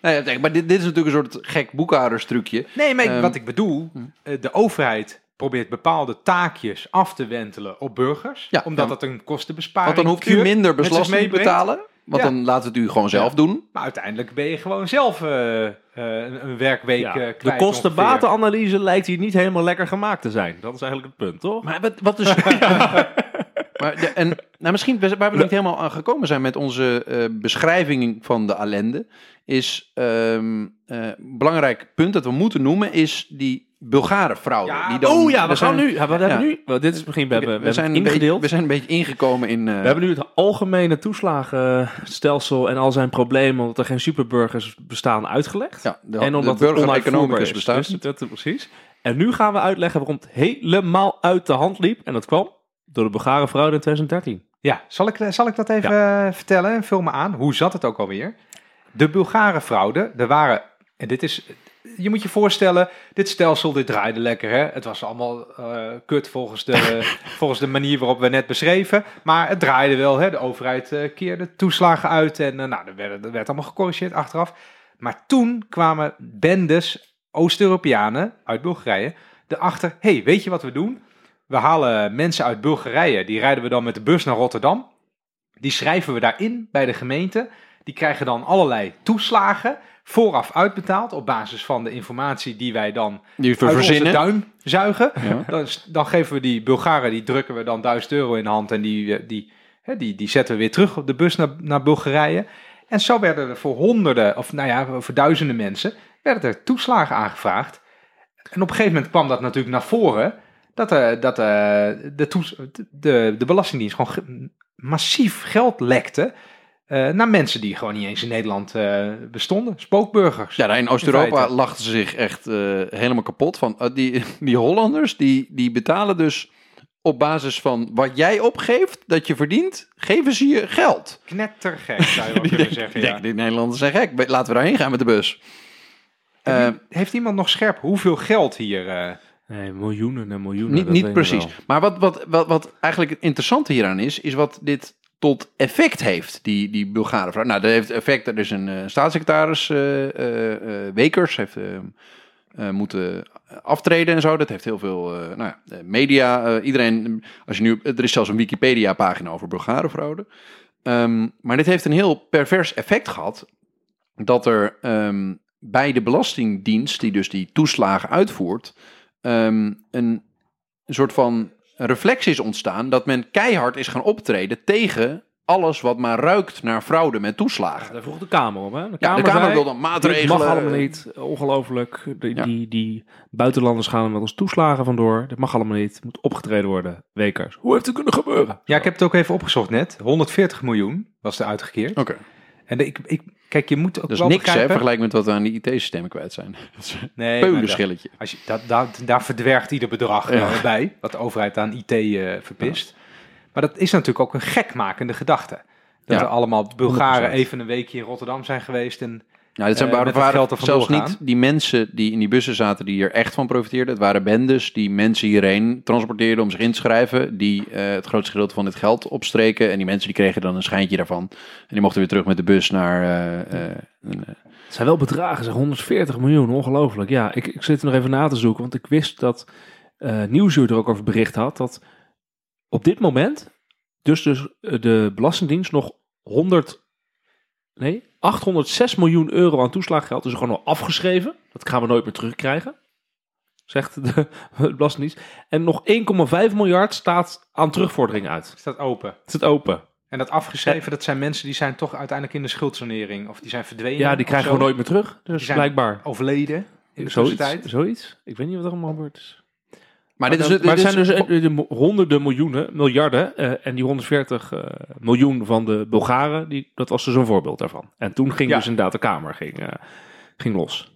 Kijk, maar dit, dit is natuurlijk een soort gek boekhouderstrucje. Nee, maar Ehm, wat ik bedoel, eh, de overheid probeert bepaalde taakjes af te wentelen op burgers. Ja, omdat ja. dat een kostenbesparing Want dan hoeft u minder belasting te betalen. Want Ja. dan laat het u gewoon zelf Ja. doen. Maar uiteindelijk ben je gewoon zelf eh, eh, een, werkweek Ja, eh, kwijt. de kostenbatenanalyse lijkt hier niet helemaal lekker gemaakt te zijn. Dat is eigenlijk het punt, toch? Maar wat, wat dus... maar de- en nou, misschien waar we nog niet helemaal aan gekomen zijn met onze eh, beschrijving van de ellende, is ehm, eh, een belangrijk punt dat we moeten noemen, is die Bulgare fraude. Ja, die dan, oh ja, we, gaan zijn- nu. We hebben ja. nu. wel, dit is misschien. We hebben, we we, zijn ingedeeld. beetje, we zijn een beetje ingekomen in... eh, We hebben nu het algemene toeslagenstelsel en al zijn problemen, omdat er geen superburgers bestaan, uitgelegd. ja, de, en omdat de burger economicus is. bestaat Dus dat, precies. En nu gaan we uitleggen waarom het helemaal uit de hand liep. En dat kwam door de Bulgare fraude in 2013. Ja, zal ik, zal ik dat even eh, vertellen en vul me aan? Hoe zat het ook alweer? de Bulgarenfraude, er waren, en dit is, je moet je voorstellen, dit stelsel, dit draaide lekker, hè. Het was allemaal eh, kut volgens de, volgens de manier waarop we net beschreven, maar het draaide wel, hè. De overheid eh, keerde toeslagen uit en eh, nou, dat werd, dat werd allemaal gecorrigeerd achteraf. Maar toen kwamen bendes Oost-Europeanen uit Bulgarije erachter, hey, weet je wat we doen? We halen mensen uit Bulgarije, die rijden we dan met de bus naar Rotterdam. Die schrijven we daarin bij de gemeente. Die krijgen dan allerlei toeslagen vooraf uitbetaald op basis van de informatie die wij dan Die we uit onze verzinnen. duim zuigen. Ja. Dan, dan geven we die Bulgaren, die drukken we dan 1000 euro in de hand en die, eh, die, hè, die, die zetten we weer terug op de bus naar, naar Bulgarije. En zo werden er voor honderden, of nou ja, voor duizenden mensen, werden er toeslagen aangevraagd. En op een gegeven moment kwam dat natuurlijk naar voren, dat, eh, dat eh, de, toes- de, de Belastingdienst gewoon ge- massief geld lekte eh, naar mensen die gewoon niet eens in Nederland eh, bestonden. Spookburgers. Ja, daar in Oost-Europa lachten ze zich echt eh, helemaal kapot van. eh, die, die Hollanders, die, die betalen dus op basis van wat jij opgeeft, dat je verdient, geven ze je geld. Knettergek, zou je wel Die kunnen zeggen. Ja. die Nederlanders zijn gek, laten we daarheen gaan met de bus. Eh, Heeft iemand nog scherp hoeveel geld hier... eh, Nee, miljoenen en miljoenen. niet dat niet precies. Maar wat, wat, wat, wat eigenlijk het interessante hieraan is, is wat dit tot effect heeft, die, die Bulgaren vrouw. Nou, dat heeft effect. Er is een eh, staatssecretaris, eh, Wekers, heeft moeten aftreden en zo. Dat heeft heel veel nou media. iedereen, als je nu, er is zelfs een Wikipedia-pagina over Bulgarenfraude. Ehm, maar dit heeft een heel pervers effect gehad. Dat er ehm, bij de Belastingdienst, die dus die toeslagen uitvoert, ehm, een soort van reflex is ontstaan dat men keihard is gaan optreden tegen alles wat maar ruikt naar fraude met toeslagen. Daar vroeg de Kamer om, hè? De Ja, Kamer, de Kamer zei, wil dan maatregelen. mag allemaal niet. Ongelooflijk. Die, Ja. die, die buitenlanders gaan er met ons toeslagen vandoor. Dit mag allemaal niet. Moet opgetreden worden. Wekers. Hoe heeft het kunnen gebeuren? Ja, ik heb het ook even opgezocht net. 140 miljoen was er uitgekeerd. Oké, En de- ik, ik, kijk, je moet ook dat is wel niks hè, begrijpen... vergelijk met wat we aan die IT-systemen kwijt zijn. Dat is een Nee, als je, dat, dat, daar verdwergt ieder bedrag Ja. bij, wat de overheid aan IT eh, verpist. Maar dat is natuurlijk ook een gekmakende gedachte. Dat Ja. er allemaal Bulgaren 100%. even een weekje in Rotterdam zijn geweest. En Nou, dit zijn eh, waren, het zelfs niet die mensen die in die bussen zaten die hier echt van profiteerden. Het waren bendes die mensen hierheen transporteerden om zich in te schrijven. Die eh, het grootste gedeelte van dit geld opstreken. En die mensen die kregen dan een schijntje daarvan. En die mochten weer terug met de bus naar... eh, Het zijn wel bedragen, zeg 140 miljoen, ongelooflijk. Ja, ik, ik zit er nog even na te zoeken, want ik wist dat eh Nieuwsuur er ook over bericht had dat op dit moment dus, dus de Belastingdienst nog 100, nee, 806 miljoen euro aan toeslaggeld is gewoon al afgeschreven. Dat gaan we nooit meer terugkrijgen, zegt de, de Belastingdienst. En nog 1,5 miljard staat aan terugvordering uit. is dat open. Het zit open. En dat afgeschreven, dat zijn mensen die zijn toch uiteindelijk in de schuldsanering. Of die zijn verdwenen. Ja, die krijgen we nooit meer terug. Dus blijkbaar. Overleden in de Zoiets, tussentijd. zoiets. Ik weet niet wat er allemaal gebeurd is. Maar dit is, Maar, dit maar het zijn dus eh, honderden miljoenen, miljarden. eh, en die 140 eh, miljoen van de Bulgaren, die, dat was dus een voorbeeld daarvan. En toen ging Ja. dus inderdaad de Kamer ging, eh, ging los.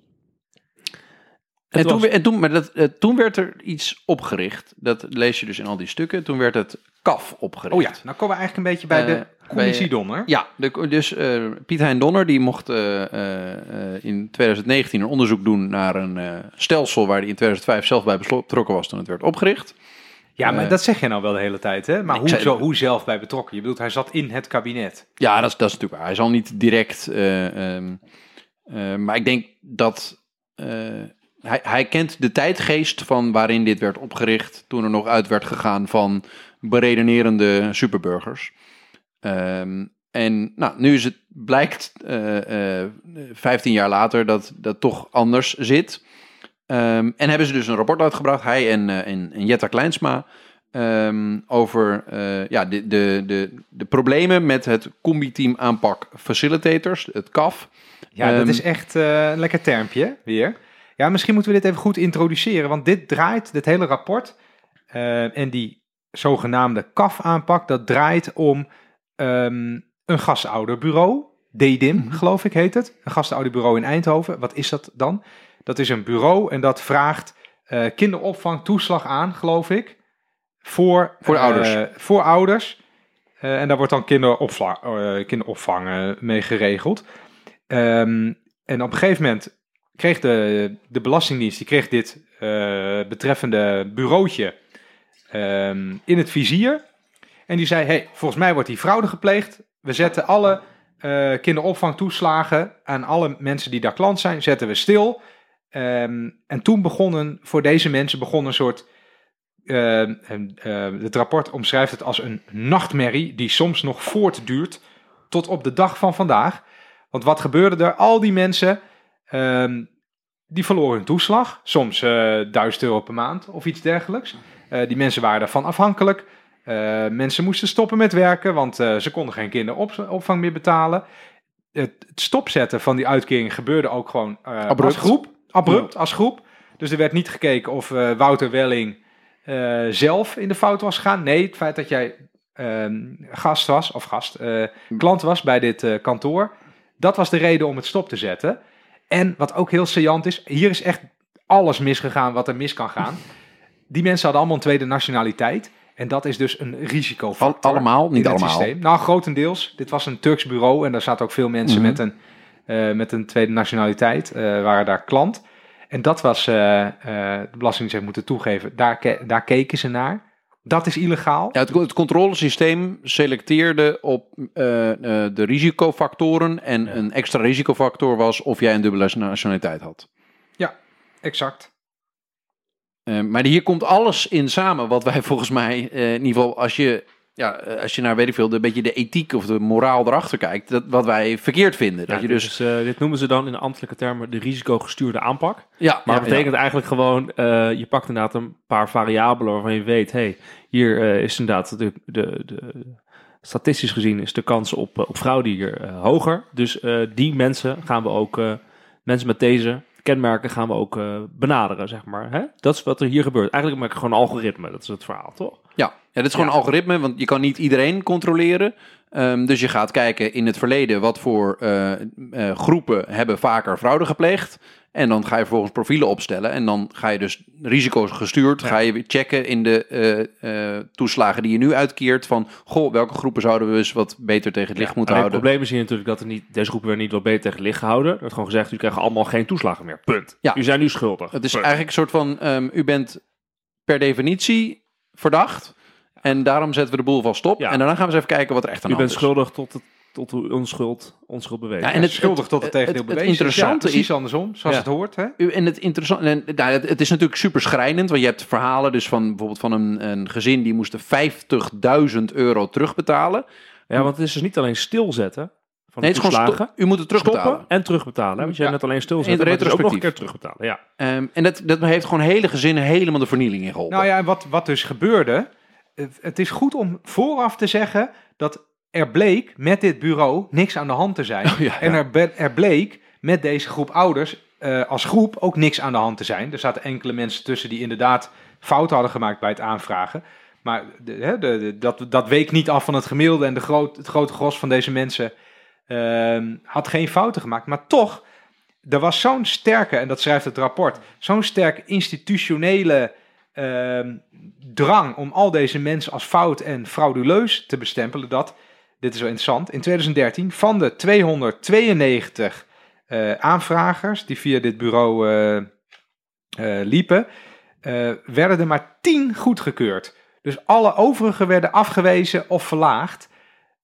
En toen, was- we- en toen, maar dat, eh, toen werd er iets opgericht. Dat lees je dus in al die stukken. Toen werd het KAF opgericht. Oh ja, nou komen we eigenlijk een beetje bij Eh, de commissie bij- Donner. Ja, de, dus eh, Piet Hein Donner die mocht eh, eh, eh, in 2019 een onderzoek doen naar een eh, stelsel waar hij in 2005 zelf bij betrokken was toen het werd opgericht. Ja, maar Eh, dat zeg je nou wel de hele tijd, hè? Maar hoe, zei- zo, hoe zelf bij betrokken? Je bedoelt, hij zat in het kabinet. Ja, dat is, dat is natuurlijk waar. Hij zal niet direct. eh, ehm, eh, maar ik denk dat. Eh, hij, hij kent de tijdgeest van waarin dit werd opgericht. toen er nog uit werd gegaan van beredenerende superburgers. Ehm, en nou, nu is het, blijkt eh, eh, 15 jaar later dat dat toch anders zit. Ehm, en hebben ze dus een rapport uitgebracht, hij en, eh, en, en Jetta Kleinsma, ehm, over eh, ja, de, de, de, de problemen met het combi-team aanpak facilitators, het CAF. Ja, dat is echt eh, een lekker termpje weer. Ja, misschien moeten we dit even goed introduceren, want dit draait, dit hele rapport eh, en die zogenaamde KAF-aanpak, dat draait om ehm, een gastouderbureau, DDIM Mhm. geloof ik heet het, een gastouderbureau in Eindhoven. Wat is dat dan? Dat is een bureau en dat vraagt eh kinderopvang toeslag aan, geloof ik, voor, Voor eh, ouders. voor ouders. En daar wordt dan kinderopvang, eh, kinderopvang mee geregeld. Ehm, en op een gegeven moment kreeg de, de Belastingdienst die kreeg dit eh, betreffende bureautje ehm, in het vizier. En die zei, hey, volgens mij wordt die fraude gepleegd. We zetten alle eh, kinderopvangtoeslagen aan alle mensen die daar klant zijn, zetten we stil. Ehm, en toen begonnen, voor deze mensen begon een soort... eh, het rapport omschrijft het als een nachtmerrie die soms nog voortduurt tot op de dag van vandaag. Want wat gebeurde er? Al die mensen, ehm, die verloren hun toeslag. Soms eh 1000 euro per maand of iets dergelijks. Eh, die mensen waren daarvan afhankelijk. Eh, mensen moesten stoppen met werken, want ze konden geen kinderopvang meer betalen. Het, het stopzetten van die uitkering gebeurde ook gewoon Abrupt. als groep. Abrupt, als groep. Dus er werd niet gekeken of Wouter Welling zelf in de fout was gegaan. Nee, het feit dat jij ehm, gast was, of gast, eh, klant was bij dit kantoor, dat was de reden om het stop te zetten. En wat ook heel saillant is, hier is echt alles misgegaan wat er mis kan gaan. Die mensen hadden allemaal een tweede nationaliteit. En dat is dus een risicofactor. allemaal, niet allemaal. systeem. Nou, grotendeels. Dit was een Turks bureau en daar zaten ook veel mensen Mhm. met, een, eh, met een tweede nationaliteit, eh, waren daar klant. En dat was, eh, de Belastingdienst heeft moeten toegeven, daar, daar keken ze naar. Dat is illegaal. Ja, het, het controlesysteem selecteerde op eh, eh, de risicofactoren. En een extra risicofactor was of jij een dubbele nationaliteit had. Exact. Eh, maar hier komt alles in samen wat wij volgens mij, in ieder geval als je, ja, eh, als je naar weet ik veel, de, beetje de ethiek of de moraal erachter kijkt, dat, wat wij verkeerd vinden. Dat Ja, je dus, eh, dit noemen ze dan in ambtelijke termen de risicogestuurde aanpak. ja, Maar ja, dat betekent eigenlijk gewoon, eh, je pakt inderdaad een paar variabelen waarvan je weet, hey, hier is inderdaad de, de, de, statistisch gezien is de kans op, op fraude hier hoger. Dus die mensen gaan we ook, mensen met deze kenmerken gaan we ook eh, benaderen, zeg maar. Hè? Dat is wat er hier gebeurt. Eigenlijk maak ik gewoon een algoritme, dat is het verhaal, toch? Ja, ja dit is gewoon een algoritme, want je kan niet iedereen controleren. Ehm, dus je gaat kijken in het verleden wat voor eh, eh, groepen hebben vaker fraude gepleegd. En dan ga je vervolgens profielen opstellen. En dan ga je dus risico's gestuurd. Ga je weer checken in de eh, eh, toeslagen die je nu uitkeert. Van, goh, welke groepen zouden we eens wat beter tegen het licht moeten houden. Het probleem is hier natuurlijk dat er niet, deze groepen werden niet wel beter tegen het licht gehouden. Er wordt gewoon gezegd, jullie krijgen allemaal geen toeslagen meer. Punt. Ja. Jullie zijn nu schuldig. Het is Punt. eigenlijk een soort van, ehm, u bent per definitie verdacht. En daarom zetten we de boel vast stop. Ja. En daarna gaan we eens even kijken wat er echt aan U de hand bent is. schuldig tot, het, tot onschuld, onschuld bewezen. Ja, en En het- schuldig tot het tegendeel het- het interessante Ja, is- andersom, zoals Ja. het hoort. Hè? U- En het interessante, en, nou, het, het is natuurlijk super schrijnend, want je hebt verhalen dus van bijvoorbeeld van een, een gezin die moesten 50.000 euro terugbetalen. Ja, want het is dus niet alleen stilzetten van Nee, de het is gewoon toeslagen. sto- u moet het terugbetalen. Stoppen en terugbetalen. hè? Want hebt net alleen stilzetten, maar het is ook nog een retrospectief. keer terugbetalen. Ja. Ehm, en dat, dat heeft gewoon hele gezinnen helemaal de vernieling in geholpen. Nou ja, en wat, wat dus gebeurde. Het, het is goed om vooraf te zeggen dat er bleek met dit bureau niks aan de hand te zijn. Oh, ja, ja. En er, be- er bleek met deze groep ouders eh, als groep ook niks aan de hand te zijn. Er zaten enkele mensen tussen die inderdaad fouten hadden gemaakt bij het aanvragen. Maar de, de, de- dat, dat week niet af van het gemiddelde en de groot, het grote gros van deze mensen ehm, had geen fouten gemaakt. Maar toch, er was zo'n sterke, en dat schrijft het rapport, zo'n sterke institutionele ehm, drang om al deze mensen als fout en frauduleus te bestempelen dat, dit is wel interessant, in 2013 van de 292 eh, aanvragers die via dit bureau eh, eh, liepen, werden er maar 10 goedgekeurd. Dus alle overige werden afgewezen of verlaagd.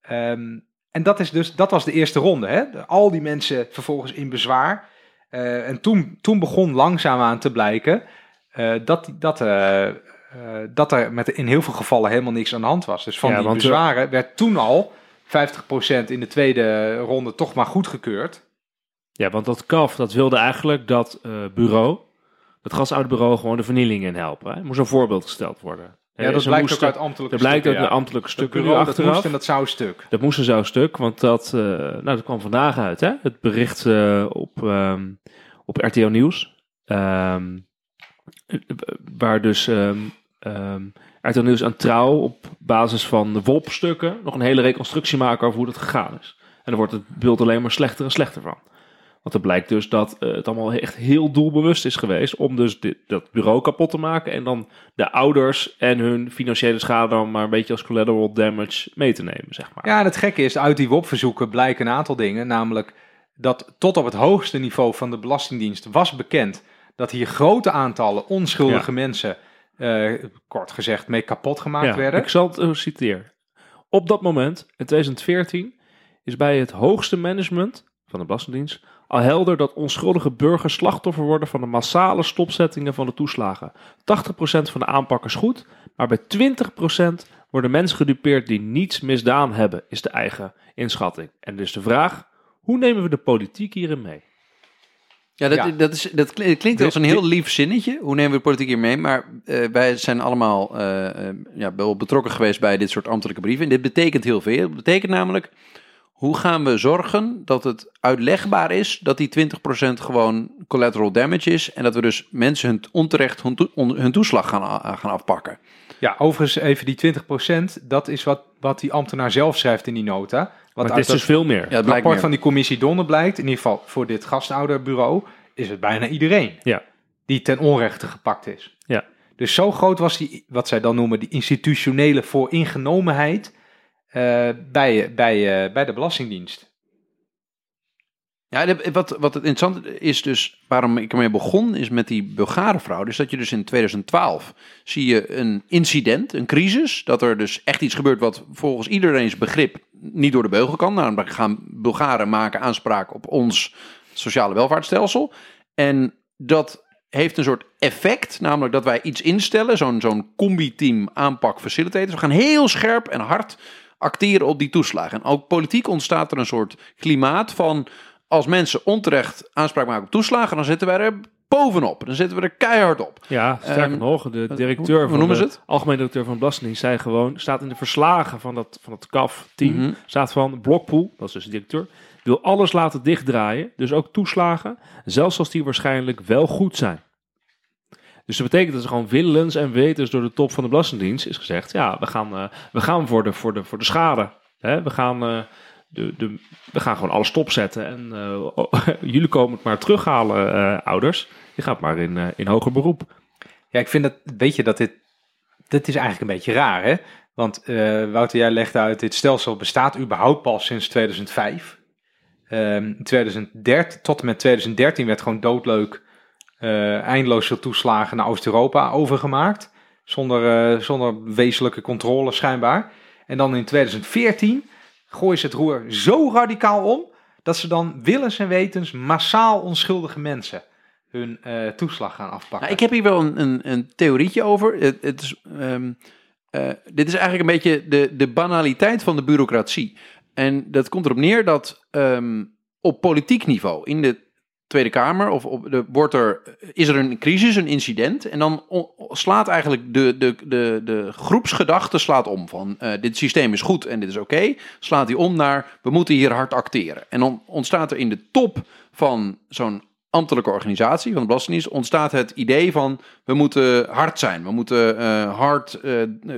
Ehm, en dat, is dus, dat was de eerste ronde. Hè? Al die mensen vervolgens in bezwaar. En toen, toen begon langzaamaan te blijken dat, dat, dat er met, in heel veel gevallen helemaal niks aan de hand was. Dus van Ja, die bezwaren werd toen al 50% in de tweede ronde toch maar goedgekeurd. ja, want dat KAF, dat wilde eigenlijk dat eh, bureau, dat gasouderbureau, gewoon de vernieling in helpen. Hè? Moest een voorbeeld gesteld worden. Ja, dat blijkt ook uit ambtelijke Dat blijkt uit stukken, de ja. ambtelijke stukken bureau dat achteraf. moest en dat zou stuk. Dat moest een zo stuk, want dat, eh, nou, dat kwam vandaag uit, hè? Het bericht eh, op, ehm, op RTO Nieuws. Ehm, eh, waar dus ehm RTO Nieuws aan trouw op basis van de WOP-stukken nog een hele reconstructie maken over hoe dat gegaan is. En dan wordt het beeld alleen maar slechter en slechter van. Want het blijkt dus dat eh, het allemaal echt heel doelbewust is geweest om dus dit, dat bureau kapot te maken en dan de ouders en hun financiële schade dan maar een beetje als collateral damage mee te nemen, zeg maar. Ja, en het gekke is, uit die WOP-verzoeken blijken een aantal dingen. Namelijk dat tot op het hoogste niveau van de Belastingdienst was bekend dat hier grote aantallen onschuldige mensen, kort gezegd, mee kapot gemaakt Ja, werden. Ik zal het uh, citeren. Op dat moment, in 2014, is bij het hoogste management van de Belastingdienst al helder dat onschuldige burgers slachtoffer worden van de massale stopzettingen van de toeslagen. 80% van de aanpak is goed, maar bij 20% worden mensen gedupeerd die niets misdaan hebben, is de eigen inschatting. En dus de vraag, hoe nemen we de politiek hierin mee? Ja, dat, Ja. dat, is, dat klinkt, als een heel lief zinnetje. Hoe nemen we de politiek hier mee? Maar eh, wij zijn allemaal eh, eh, ja, wel betrokken geweest bij dit soort ambtelijke brieven. En dit betekent heel veel. Het betekent namelijk, hoe gaan we zorgen dat het uitlegbaar is dat die 20% gewoon collateral damage is. En dat we dus mensen hun onterecht hun, toeslag gaan, gaan afpakken. Ja, overigens even die 20%, dat is wat, wat die ambtenaar zelf schrijft in die nota. Wat Maar het uit is dat dus veel meer. Ja, het rapport meer. van die commissie Donner blijkt, in ieder geval voor dit gastouderbureau, is het bijna iedereen Ja. die ten onrechte gepakt is. Ja. Dus zo groot was die, wat zij dan noemen, die institutionele vooringenomenheid eh, bij, bij, eh, bij de Belastingdienst. Ja, wat, wat het interessant is dus, waarom ik ermee begon, is met die Bulgarenvrouw. Dus dat je dus in 2012 zie je een incident, een crisis. Dat er dus echt iets gebeurt wat volgens iedereen's begrip niet door de beugel kan. Namelijk gaan Bulgaren maken aanspraak op ons sociale welvaartsstelsel. En dat heeft een soort effect, namelijk dat wij iets instellen, zo'n zo'n combi-team aanpak facilitators. We gaan heel scherp en hard acteren op die toeslagen. En ook politiek ontstaat er een soort klimaat van als mensen onterecht aanspraak maken op toeslagen, dan zitten wij er bovenop. Dan zitten we er keihard op. Ja, sterker Ehm, nog, de directeur hoe van noemen de het? algemene directeur van de Belastingdienst zei gewoon, staat in de verslagen van dat, van het CAF-team, Mhm. staat van Blokpoel, dat is dus de directeur, wil alles laten dichtdraaien, dus ook toeslagen, zelfs als die waarschijnlijk wel goed zijn. Dus dat betekent dat ze gewoon willens en wetens door de top van de Belastingdienst is gezegd, ja, we gaan, eh, we gaan voor, de, voor, de, voor de schade. Hè? We, gaan, eh, de, de, we gaan gewoon alles stopzetten en eh, jullie komen het maar terughalen, eh, ouders. Je gaat maar in, eh, in hoger beroep. Ja, ik vind dat, weet je, dat dit, dit is eigenlijk een beetje raar, hè? Want Wouter, jij legde uit, dit stelsel bestaat überhaupt pas sinds 2005. Ehm, in 2013, tot en met 2013 werd gewoon doodleuk eh, eindeloos veel toeslagen naar Oost-Europa overgemaakt. Zonder, zonder wezenlijke controle schijnbaar. En dan in 2014 gooien ze het roer zo radicaal om, dat ze dan willens en wetens massaal onschuldige mensen hun eh, toeslag gaan afpakken. Nou, ik heb hier wel een, een, een theorietje over. Het, het is, ehm, eh, dit is eigenlijk een beetje de, de banaliteit van de bureaucratie. En dat komt erop neer dat ehm, op politiek niveau in de Tweede Kamer of op de, wordt er, is er een crisis, een incident. En dan slaat eigenlijk de, de, de, de groepsgedachte slaat om. Van eh, dit systeem is goed en dit is oké. slaat die om naar we moeten hier hard acteren. En dan ontstaat er in de top van zo'n ambtelijke organisatie van de Belastingdienst ontstaat het idee van we moeten hard zijn, we moeten eh, hard eh,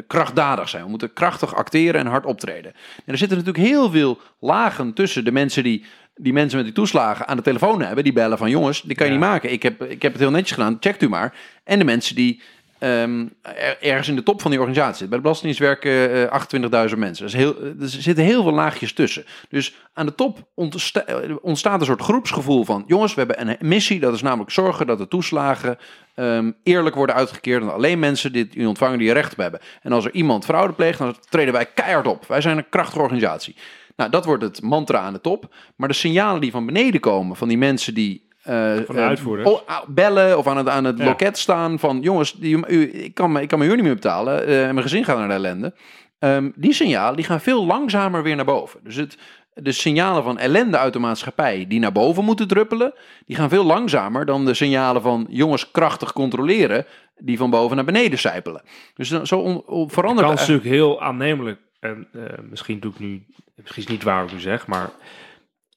krachtdadig zijn, we moeten krachtig acteren en hard optreden. En er zitten natuurlijk heel veel lagen tussen de mensen die die mensen met die toeslagen aan de telefoon hebben, die bellen van jongens, dit kan je Ja. niet maken. Ik heb, ik heb het heel netjes gedaan, checkt u maar. En de mensen die ehm, er- ergens in de top van die organisatie zitten. Bij de Belastingdienst werken eh 28.000 mensen. Dus heel, er zitten heel veel laagjes tussen. Dus aan de top ontsta- eh, ontstaat een soort groepsgevoel van... jongens, we hebben een missie, dat is namelijk zorgen dat de toeslagen... ehm, eerlijk worden uitgekeerd en alleen mensen die die ontvangen die er recht op hebben. En als er iemand fraude pleegt, dan treden wij keihard op. Wij zijn een krachtige organisatie. Nou, dat wordt het mantra aan de top. Maar de signalen die van beneden komen, van die mensen die... eh, Van de eh, uitvoerders. bellen of aan het, aan het Ja. loket staan van... jongens, die, u, ik, kan, me- ik kan mijn huur niet meer betalen eh, en mijn gezin gaat naar de ellende. Ehm, die signalen die gaan veel langzamer weer naar boven. Dus het, de signalen van ellende uit de maatschappij die naar boven moeten druppelen... die gaan veel langzamer dan de signalen van jongens krachtig controleren... die van boven naar beneden sijpelen. Dus dan- zo on, on- De verandert... kans is natuurlijk heel aannemelijk. En eh, misschien doe ik nu, misschien is niet waar ik nu zeg, maar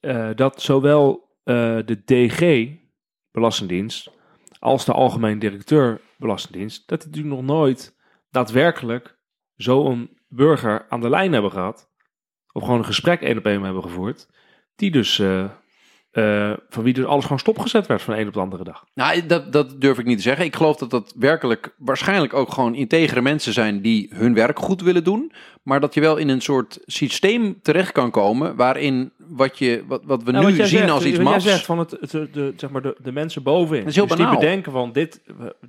eh, dat zowel eh, de DG Belastingdienst als de algemeen directeur Belastingdienst, dat die natuurlijk nog nooit daadwerkelijk zo'n burger aan de lijn hebben gehad, of gewoon een gesprek één op één hebben gevoerd, die dus eh, van wie dus alles gewoon stopgezet werd van de een op de andere dag. Nou, dat, dat durf ik niet te zeggen. Ik geloof dat dat werkelijk waarschijnlijk ook gewoon integere mensen zijn die hun werk goed willen doen. Maar dat je wel in een soort systeem terecht kan komen waarin wat, je, wat, wat we Nou, nu wat zien zegt, als iets mafs... jij zegt van het, het, de, zeg maar de, de mensen bovenin. Dat is heel dus die bedenken van dit,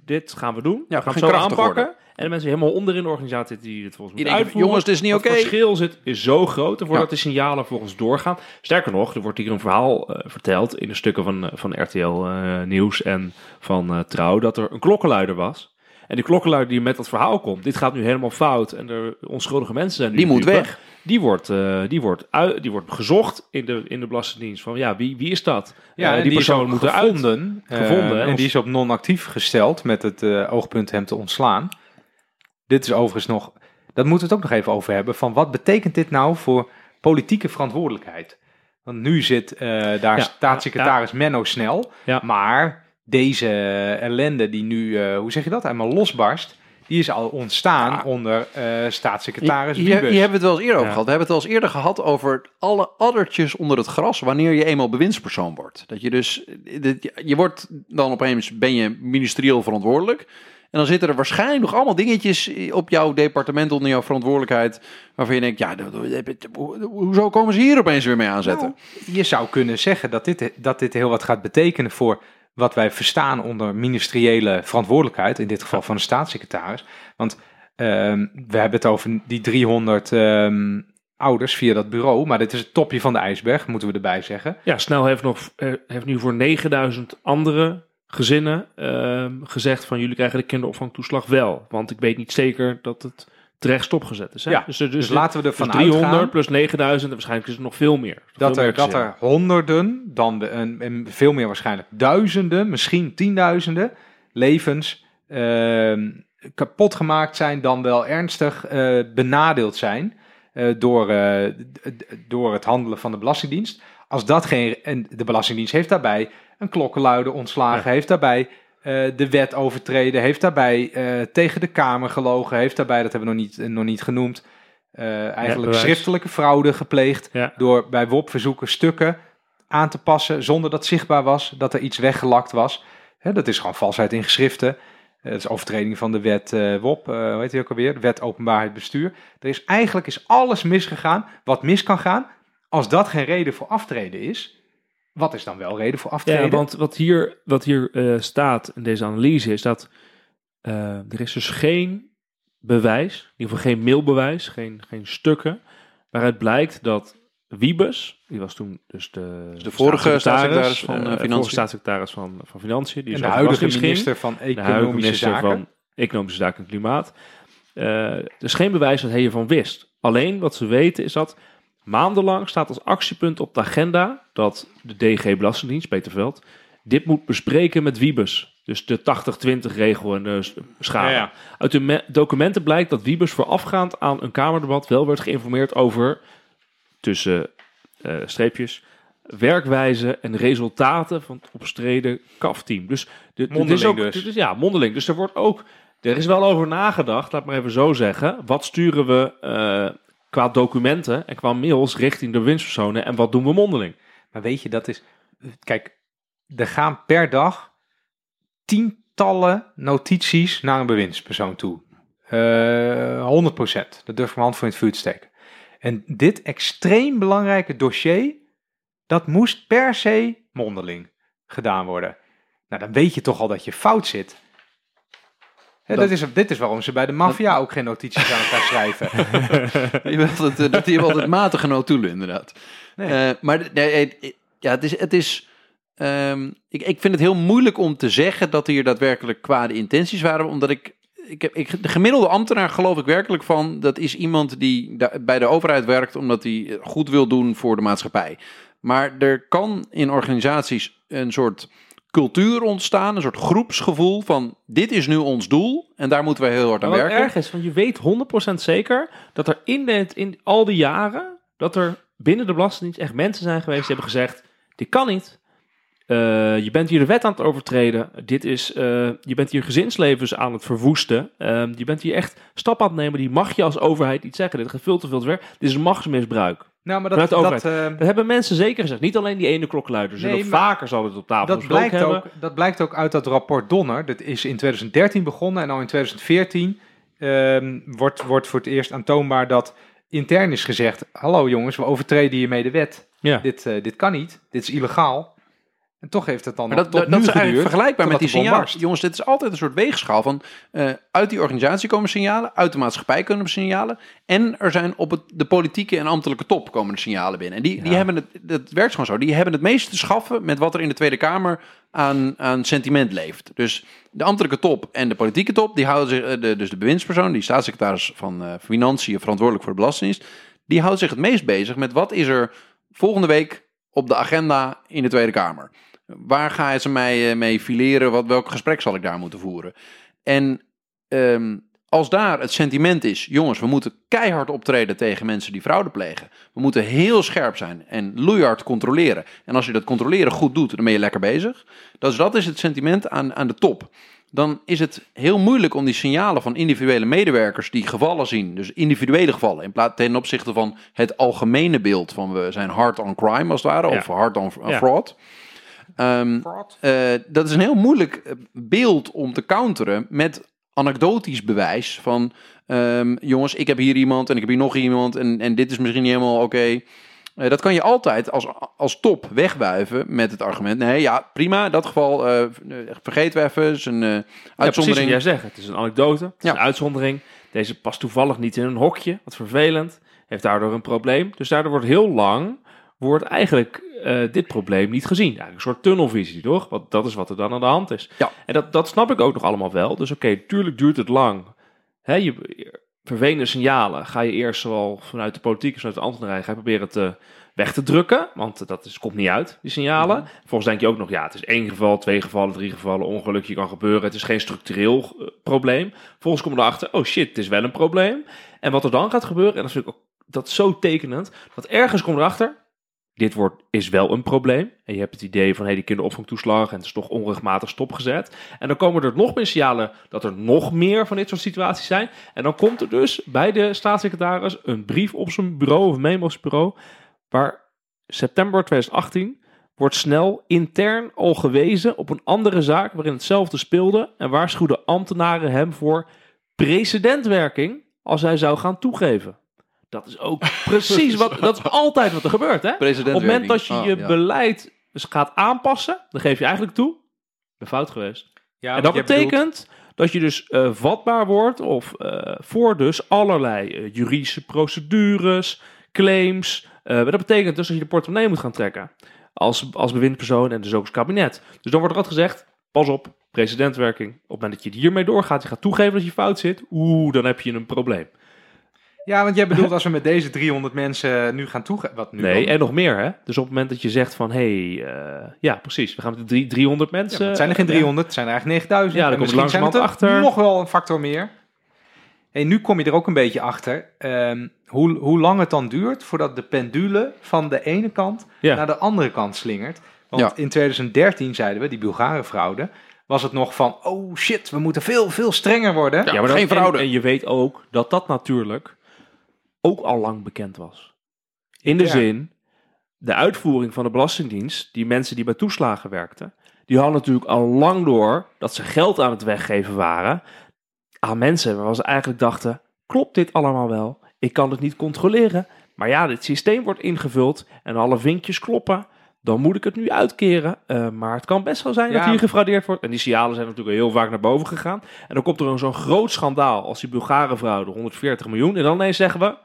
dit gaan we doen. Ja, we gaan het zo aanpakken. worden. En de mensen helemaal onderin de organisatie die het volgens mij uitvoeren. jongens, dit is niet Het oké. verschil zit, is zo groot voordat Ja. de signalen volgens doorgaan. Sterker nog, er wordt hier een verhaal eh, verteld in de stukken van, eh, van RTL eh, Nieuws en van eh, Trouw dat er een klokkenluider was. En die klokkenluider die met dat verhaal komt, dit gaat nu helemaal fout en er onschuldige mensen zijn nu Die moet weg. Die wordt, eh, die, wordt uit, die wordt gezocht in de, in de Belastingdienst. Van ja, wie, wie is dat? Ja, Eh, die, ook moet eruit. gevonden. eh, Gevonden, en die is op non-actief gesteld met het oogpunt hem te ontslaan. Dit is overigens nog, dat moeten we het ook nog even over hebben, van wat betekent dit nou voor politieke verantwoordelijkheid? Want nu zit daar Ja, staatssecretaris Menno Snel, maar deze ellende die nu, hoe zeg je dat, helemaal losbarst, die is al ontstaan Ja. onder eh, staatssecretaris hier, Wiebes. hier hebben we het wel eens eerder over Ja. gehad. We hebben het wel eens eerder gehad over alle addertjes onder het gras wanneer je eenmaal bewindspersoon wordt. Dat je dus, dit- je wordt dan opeens, ben je ministerieel verantwoordelijk. En dan zitten er waarschijnlijk nog allemaal dingetjes op jouw departement onder jouw verantwoordelijkheid. Waarvan je denkt, ja, hoezo komen ze hier opeens weer mee aanzetten? Nou, je zou kunnen zeggen dat dit, dat dit heel wat gaat betekenen voor wat wij verstaan onder ministeriële verantwoordelijkheid, in dit geval van de staatssecretaris. Want ehm, we hebben het over die 300 ehm, ouders via dat bureau, maar dit is het topje van de ijsberg, moeten we erbij zeggen. Ja, Snel heeft, nog, eh, heeft nu voor 9000 andere gezinnen ehm, gezegd van jullie krijgen de kinderopvangtoeslag wel. Want ik weet niet zeker dat het terecht stopgezet is. Hè? Ja, dus, er- Dus dus, laten we dus ervan 300 uitgaan plus 9000 en waarschijnlijk is het nog veel meer. dat Veel er, meer dat er honderden, dan de, en, en veel meer waarschijnlijk duizenden, misschien tienduizenden levens ehm, kapot gemaakt zijn, dan wel ernstig eh, benadeeld zijn eh, door, eh, door het handelen van de Belastingdienst. Als dat geen. En de Belastingdienst heeft daarbij een klokkenluider ontslagen, heeft daarbij de wet overtreden, heeft daarbij eh, tegen de Kamer gelogen, heeft daarbij, dat hebben we nog niet, eh, nog niet genoemd, eh, eigenlijk schriftelijke fraude gepleegd Ja. door bij WOP-verzoeken stukken aan te passen zonder dat zichtbaar was dat er iets weggelakt was. Hè, dat is gewoon valsheid in geschriften. Eh, dat is overtreding van de wet eh, WOP, eh hoe heet die ook alweer? De wet openbaarheid bestuur. Er is eigenlijk is alles misgegaan wat mis kan gaan. Als dat geen reden voor aftreden is, wat is dan wel reden voor aftreden? Ja, want wat hier, wat hier eh, staat in deze analyse is dat eh, er is dus geen bewijs, in ieder geval geen mailbewijs, geen, geen stukken, waaruit blijkt dat Wiebes, die was toen dus de, de vorige staatssecretaris van, eh, vorige Financiën. staatssecretaris van, van Financiën, die en is de huidige ging. minister van de huidige Economische minister Zaken. van Economische Zaken en Klimaat. Eh, er is geen bewijs dat hij hiervan wist. Alleen wat ze weten is dat maandenlang staat als actiepunt op de agenda dat de DG Belastingdienst, Peter Veld, dit moet bespreken met Wiebes. Dus de 80-20 regel en de s- schade. Ja, ja. Uit de me- documenten blijkt dat Wiebes voorafgaand aan een Kamerdebat wel werd geïnformeerd over, tussen eh, streepjes, werkwijze en resultaten van het opstreden KAF-team. Dus, dit, dit is Mondeling ook, dus. dit is- ja, mondeling. Dus er wordt ook, er is wel over nagedacht, laat maar even zo zeggen. Wat sturen we eh, qua documenten en qua mails richting de winstpersonen en wat doen we mondeling? Maar weet je, dat is. Kijk, er gaan per dag tientallen notities naar een bewindspersoon toe. Eh 100% Dat durf ik mijn hand voor in het vuur te steken. En dit extreem belangrijke dossier, dat moest per se mondeling gedaan worden. Nou, dan weet je toch al dat je fout zit. Hè, Dat- dat is, dit is waarom ze bij de maffia ook geen notities aan elkaar schrijven. Je wilt het, eh, dat die altijd matige notulen, inderdaad. Nee. Eh, maar nee, eh, ja, het is. Het is ehm, ik, ik vind het heel moeilijk om te zeggen dat hier daadwerkelijk kwade intenties waren, omdat ik. Ik heb, ik, de gemiddelde ambtenaar geloof ik werkelijk van dat is iemand die bij de overheid werkt omdat hij goed wil doen voor de maatschappij. Maar er kan in organisaties een soort cultuur ontstaan, een soort groepsgevoel van dit is nu ons doel en daar moeten we heel hard aan Maar wat werken. erg is, want je weet 100% zeker dat er in, dit, in al die jaren, dat er binnen de Belastingdienst echt mensen zijn geweest die hebben gezegd, dit kan niet. Eh, je bent hier de wet aan het overtreden. Dit is, eh, je bent hier gezinslevens aan het verwoesten. Eh, je bent hier echt stappen aan het nemen. Die mag je als overheid niet zeggen. Dit gaat veel te veel te ver. Dit is machtsmisbruik. Nou, maar dat, eh, Dat hebben mensen zeker gezegd. Niet alleen die ene klokkenluider. Ze Nee, vaker zal het op tafel Dat besproken blijkt, hebben. ook, dat blijkt ook uit dat rapport Donner. Dat is in 2013 begonnen en al in 2014 ehm, wordt, wordt voor het eerst aantoonbaar dat intern is gezegd: Hallo jongens, we overtreden hiermee de wet. Ja. Dit, eh, dit kan niet, dit is illegaal. En toch heeft het dan Maar dat, tot dat, dat nu is eigenlijk vergelijkbaar met die de signalen. Jongens, dit is altijd een soort weegschaal van... eh, uit die organisatie komen signalen, uit de maatschappij komen signalen... en er zijn op het, de politieke en ambtelijke top komen er signalen binnen. En die, die hebben het, dat werkt gewoon zo, die hebben het meeste te schaffen... met wat er in de Tweede Kamer aan, aan sentiment leeft. Dus de ambtelijke top en de politieke top... die houden zich, eh, de, dus de bewindspersoon, die staatssecretaris van eh, Financiën... verantwoordelijk voor de Belastingdienst... die houdt zich het meest bezig met wat is er volgende week op de agenda in de Tweede Kamer. Waar gaan ze mij eh, mee fileren? Wat, welk gesprek zal ik daar moeten voeren? En ehm, als daar het sentiment is, jongens, we moeten keihard optreden tegen mensen die fraude plegen. We moeten heel scherp zijn en loeihard controleren. En als je dat controleren goed doet, dan ben je lekker bezig. Dus dat is het sentiment aan, aan de top. Dan is het heel moeilijk om die signalen van individuele medewerkers die gevallen zien, dus individuele gevallen, in plaats ten opzichte van het algemene beeld van we zijn hard on crime als het ware, Ja. of hard on Ja. Ehm, eh, dat is een heel moeilijk eh, beeld om te counteren met anekdotisch bewijs van ehm, jongens, ik heb hier iemand en ik heb hier nog iemand en, en dit is misschien niet helemaal oké. Eh, dat kan je altijd als, als top wegwuiven met het argument. Nee, ja, prima. In dat geval eh, vergeten we even. Het is een eh, Ja, precies uitzondering. wat jij zegt. Het is een anekdote, het is Ja. een uitzondering. Deze past toevallig niet in een hokje, wat vervelend. Heeft daardoor een probleem. Dus daardoor wordt heel lang, wordt eigenlijk eh, dit probleem niet gezien. Eigenlijk een soort tunnelvisie, toch? Want dat is wat er dan aan de hand is. Ja. En dat, dat snap ik ook nog allemaal wel. Dus oké, tuurlijk duurt het lang. Hè, je, vervelende signalen ga je eerst zowel vanuit de politiek als vanuit de ambtenarij ga je proberen te weg te drukken, want dat is, komt niet uit, die signalen. Volgens denk je ook nog, ja, het is één geval, twee gevallen, drie gevallen, ongelukje kan gebeuren. Het is geen structureel eh, probleem. Volgens komen we erachter, oh shit, het is wel een probleem. En wat er dan gaat gebeuren, en dat vind ik ook dat is zo tekenend, dat ergens komt erachter, dit wordt, is wel een probleem. En je hebt het idee van, hé, die kinderopvangtoeslag en het is toch onrechtmatig stopgezet. En dan komen er nog meer signalen dat er nog meer van dit soort situaties zijn. En dan komt er dus bij de staatssecretaris een brief op zijn bureau, of een memo op zijn bureau, waar september 2018 wordt snel intern al gewezen op een andere zaak waarin hetzelfde speelde en waarschuwden ambtenaren hem voor precedentwerking als hij zou gaan toegeven. Dat is ook precies wat, dat is altijd wat er gebeurt, hè? Op het moment dat je Ah, je ja. beleid dus gaat aanpassen, dan geef je eigenlijk toe, ik ben fout geweest. Ja, en dat bedoelt- betekent dat je dus eh, vatbaar wordt of eh, voor dus allerlei eh, juridische procedures, claims. Eh, maar dat betekent dus dat je de portemonnee moet gaan trekken als, als bewindpersoon en dus ook als kabinet. Dus dan wordt er altijd gezegd, pas op, precedentwerking. Op het moment dat je hiermee doorgaat, je gaat toegeven dat je fout zit, oeh, dan heb je een probleem. Ja, want jij bedoelt als we met deze 300 mensen nu gaan toegeven... Wat nu Nee, dan? en nog meer, hè? Dus op het moment dat je zegt van, hé, hey, eh, ja, precies, we gaan met de drie, 300 Ja, mensen... maar het zijn er geen eh, 300, het zijn er eigenlijk 9000. Ja, dan En kom je misschien zijn het er achter. nog wel een factor meer. Hey, nu kom je er ook een beetje achter ehm, hoe, hoe lang het dan duurt voordat de pendule van de ene kant Ja. naar de andere kant slingert. Want Ja. in 2013 zeiden we, die Bulgare fraude, was het nog van, oh shit, we moeten veel, veel strenger worden. Ja. Ja, maar geen fraude. En, en je weet ook dat dat natuurlijk ook al lang bekend was. In de Ja. zin, de uitvoering van de Belastingdienst, die mensen die bij toeslagen werkten, die hadden natuurlijk al lang door dat ze geld aan het weggeven waren aan mensen waarvan ze eigenlijk dachten, klopt dit allemaal wel? Ik kan het niet controleren. Maar ja, dit systeem wordt ingevuld en alle vinkjes kloppen. Dan moet ik het nu uitkeren. Eh, maar het kan best wel zijn dat hier gefraudeerd wordt. En die signalen zijn natuurlijk heel vaak naar boven gegaan. En dan komt er een zo'n groot schandaal als die Bulgare fraude, 140 miljoen. En dan ineens zeggen we,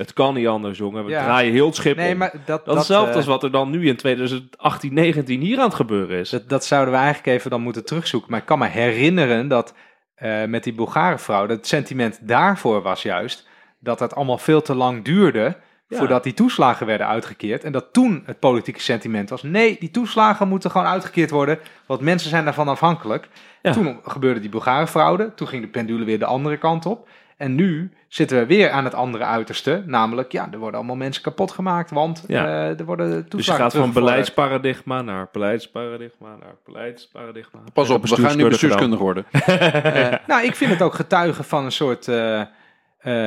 het kan niet anders jongen, we Ja. draaien heel het schip Nee, om. maar dat, Dat dat, hetzelfde eh, als wat er dan nu in 2018, 19 hier aan het gebeuren is. Dat, dat zouden we eigenlijk even dan moeten terugzoeken. Maar ik kan me herinneren dat eh, met die Bulgare fraude, het sentiment daarvoor was juist dat het allemaal veel te lang duurde Ja. voordat die toeslagen werden uitgekeerd. En dat toen het politieke sentiment was, nee, die toeslagen moeten gewoon uitgekeerd worden, want mensen zijn daarvan afhankelijk. Ja. Toen gebeurde die Bulgare fraude, toen ging de pendule weer de andere kant op. En nu zitten we weer aan het andere uiterste, namelijk, ja, er worden allemaal mensen kapot gemaakt, want Ja. eh, er worden toeslagen Dus je gaat van beleidsparadigma naar beleidsparadigma naar beleidsparadigma. Pas op, we gaan nu bestuurskundig worden. Eh, nou, ik vind het ook getuigen van een soort eh, eh,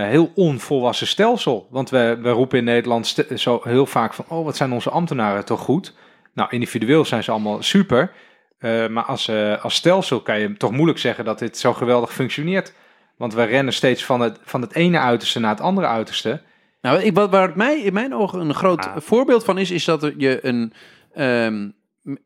heel onvolwassen stelsel. Want we, we roepen in Nederland zo heel vaak van, oh, wat zijn onze ambtenaren toch goed? Nou, individueel zijn ze allemaal super. Eh, maar als, eh, als stelsel kan je toch moeilijk zeggen dat dit zo geweldig functioneert. Want we rennen steeds van het, van het ene uiterste naar het andere uiterste. Nou, ik, wat, waar het mij in mijn ogen een groot Ah. voorbeeld van is, is dat je een ehm,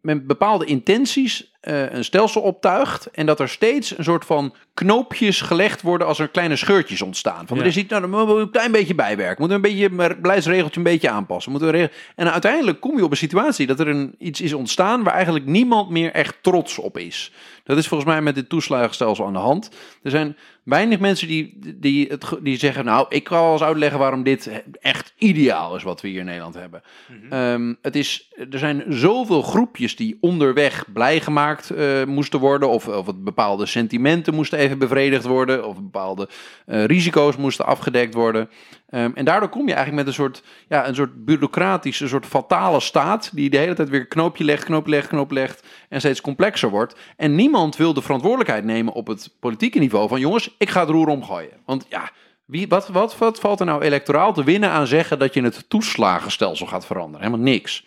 met bepaalde intenties eh, een stelsel optuigt en dat er steeds een soort van knoopjes gelegd worden als er kleine scheurtjes ontstaan. Van Ja. er is iets, nou, dan moeten we een klein beetje bijwerken, moeten we een beetje beleidsregeltje een beetje aanpassen. Moeten we en uiteindelijk kom je op een situatie dat er een, iets is ontstaan waar eigenlijk niemand meer echt trots op is. Dat is volgens mij met dit toeslagenstelsel aan de hand. Er zijn weinig mensen die, die, het, die zeggen, nou, ik kan wel eens uitleggen waarom dit echt ideaal is wat we hier in Nederland hebben. Ehm, het is, er zijn zoveel groepjes die onderweg blij gemaakt eh, moesten worden, of, of bepaalde sentimenten moesten even bevredigd worden, of bepaalde eh, risico's moesten afgedekt worden. Ehm, en daardoor kom je eigenlijk met een soort, ja, een soort bureaucratische, soort fatale staat, die de hele tijd weer knoopje legt, knoopje legt, knoopje legt, en steeds complexer wordt. En niemand wil de verantwoordelijkheid nemen op het politieke niveau van, jongens, ik ga het roer omgooien. Want ja, wie, wat, wat, wat valt er nou electoraal te winnen aan zeggen dat je het toeslagenstelsel gaat veranderen? Helemaal niks.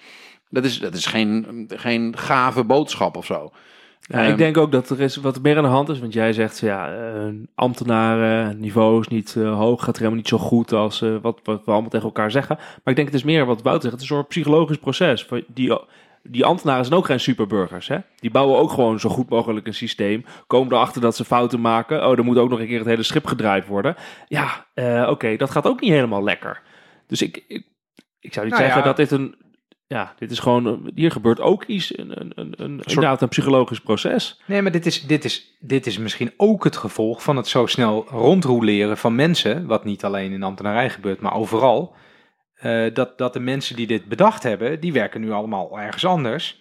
Dat is, dat is geen, geen gave boodschap of zo. Ja, Ehm, ik denk ook dat er is wat meer aan de hand is. Want jij zegt, ja, eh, ambtenaren, niveau is niet eh, hoog, gaat er helemaal niet zo goed als eh, wat, wat we allemaal tegen elkaar zeggen. Maar ik denk het is meer wat Wouter zegt, het is een soort psychologisch proces. Die, die ambtenaren zijn ook geen superburgers. Hè? Die bouwen ook gewoon zo goed mogelijk een systeem. Komen erachter dat ze fouten maken. Oh, dan moet ook nog een keer het hele schip gedraaid worden. Ja, oké, dat gaat ook niet helemaal lekker. Dus ik, ik, ik zou niet Nou zeggen ja. dat dit een... Ja, dit is gewoon... Hier gebeurt ook iets, een, een, een, een, inderdaad een psychologisch proces. Nee, maar dit is, dit, is, dit is misschien ook het gevolg van het zo snel rondroeleren van mensen. Wat niet alleen in ambtenarij gebeurt, maar overal. Eh, dat, dat de mensen die dit bedacht hebben, die werken nu allemaal ergens anders.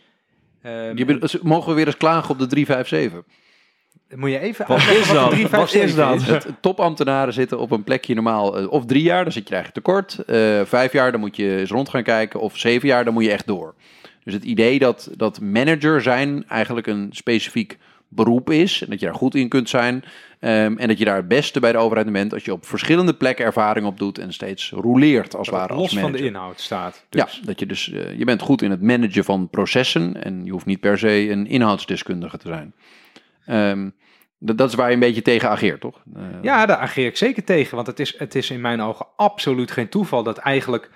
Ehm, Je bedoelt- mogen we weer eens klagen op de 357? Moet je even Wat is dat? 357 Wat is dat? Het, topambtenaren zitten op een plekje normaal eh, of drie jaar, dan zit je eigenlijk tekort. Eh vijf jaar, dan moet je eens rond gaan kijken. Of zeven jaar, dan moet je echt door. Dus het idee dat, dat manager zijn eigenlijk een specifiek beroep is. En dat je daar goed in kunt zijn. ehm, en dat je daar het beste bij de overheid bent. Als je op verschillende plekken ervaring op doet. En steeds roleert als ware als los van de inhoud staat. Dus. Ja, dat je dus, eh, je bent goed in het managen van processen en je hoeft niet per se een inhoudsdeskundige te zijn. Ehm, dat, dat is waar je een beetje tegen ageert, toch? Eh, Ja, daar ageer ik zeker tegen. Want het is, het is in mijn ogen absoluut geen toeval dat eigenlijk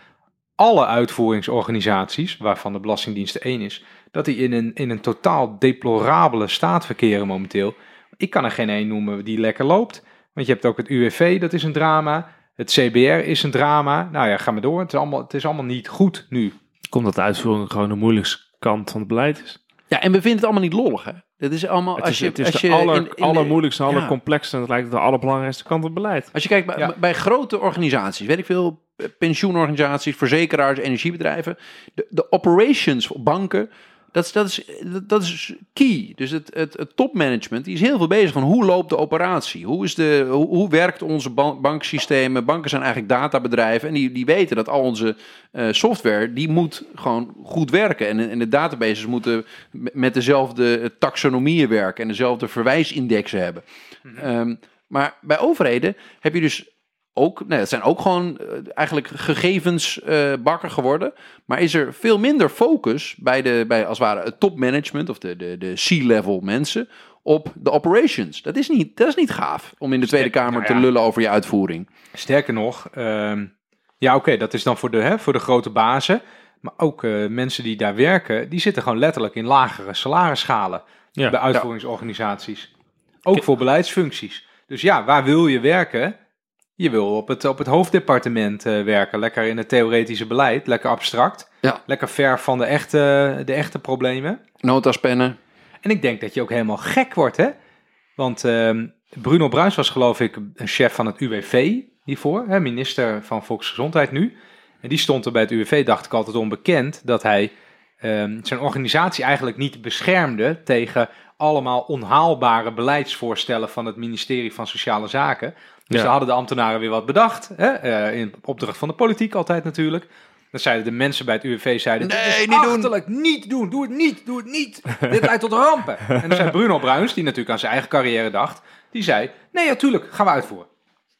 alle uitvoeringsorganisaties, waarvan de Belastingdienst één is, dat die in een, in een totaal deplorabele staat verkeren momenteel. Ik kan er geen één noemen die lekker loopt. Want je hebt ook het UWV, dat is een drama. Het CBR is een drama. Nou ja, ga maar door. Het is allemaal, het is allemaal niet goed nu. Komt dat de uitvoering gewoon de moeilijkste kant van het beleid is. Ja, en we vinden het allemaal niet lollig, hè? Dat is allemaal, Het als je, het is als de je aller, in- in de- allermoeilijkste, ja. allercomplexste en het lijkt de allerbelangrijkste kant van het beleid. Als je kijkt bij, Ja. bij grote organisaties, weet ik veel, pensioenorganisaties, verzekeraars, energiebedrijven, de, de operations voor banken, dat is, dat is, dat- is key. Dus het, het, het topmanagement die is heel veel bezig van hoe loopt de operatie? Hoe, is de, hoe, hoe werkt onze ban- banksystemen? Banken zijn eigenlijk databedrijven en die, die weten dat al onze eh, software, die moet gewoon goed werken. En, en de databases moeten met dezelfde taxonomieën werken en dezelfde verwijsindexen hebben. Ehm, maar bij overheden heb je dus ook, nee, het zijn ook gewoon eh, eigenlijk gegevensbakken geworden. Maar is er veel minder focus bij, de, bij als het ware het topmanagement of de, de, de C-level mensen op de operations. Dat is niet, dat is niet gaaf om in de Tweede Kamer nou te lullen over je uitvoering. Sterker nog, ehm, ja oké, dat is dan voor de, hè, voor de grote bazen. Maar ook eh, mensen die daar werken, die zitten gewoon letterlijk in lagere salarisschalen Ja. bij uitvoeringsorganisaties. Ook voor beleidsfuncties. Dus ja, waar wil je werken? Je wil op het, op het hoofddepartement eh, werken. Lekker in het theoretische beleid, lekker abstract. Ja. Lekker ver van de echte, de echte problemen. Nota's pennen. En ik denk dat je ook helemaal gek wordt, hè? Want ehm, Bruno Bruins was geloof ik een chef van het UWV hiervoor, hè, minister van Volksgezondheid nu. En die stond er bij het UWV, dacht ik altijd onbekend, dat hij ehm, zijn organisatie eigenlijk niet beschermde tegen allemaal onhaalbare beleidsvoorstellen van het ministerie van Sociale Zaken. Dus Ja. hadden de ambtenaren weer wat bedacht, hè, eh, in opdracht van de politiek altijd natuurlijk. Dan zeiden de mensen bij het UWV, zeiden, Nee, dit is niet doen. niet doen, doe het niet, doe het niet. Dit leidt tot rampen. En dan zei Bruno Bruins, die natuurlijk aan zijn eigen carrière dacht, die zei, nee, natuurlijk, gaan we uitvoeren.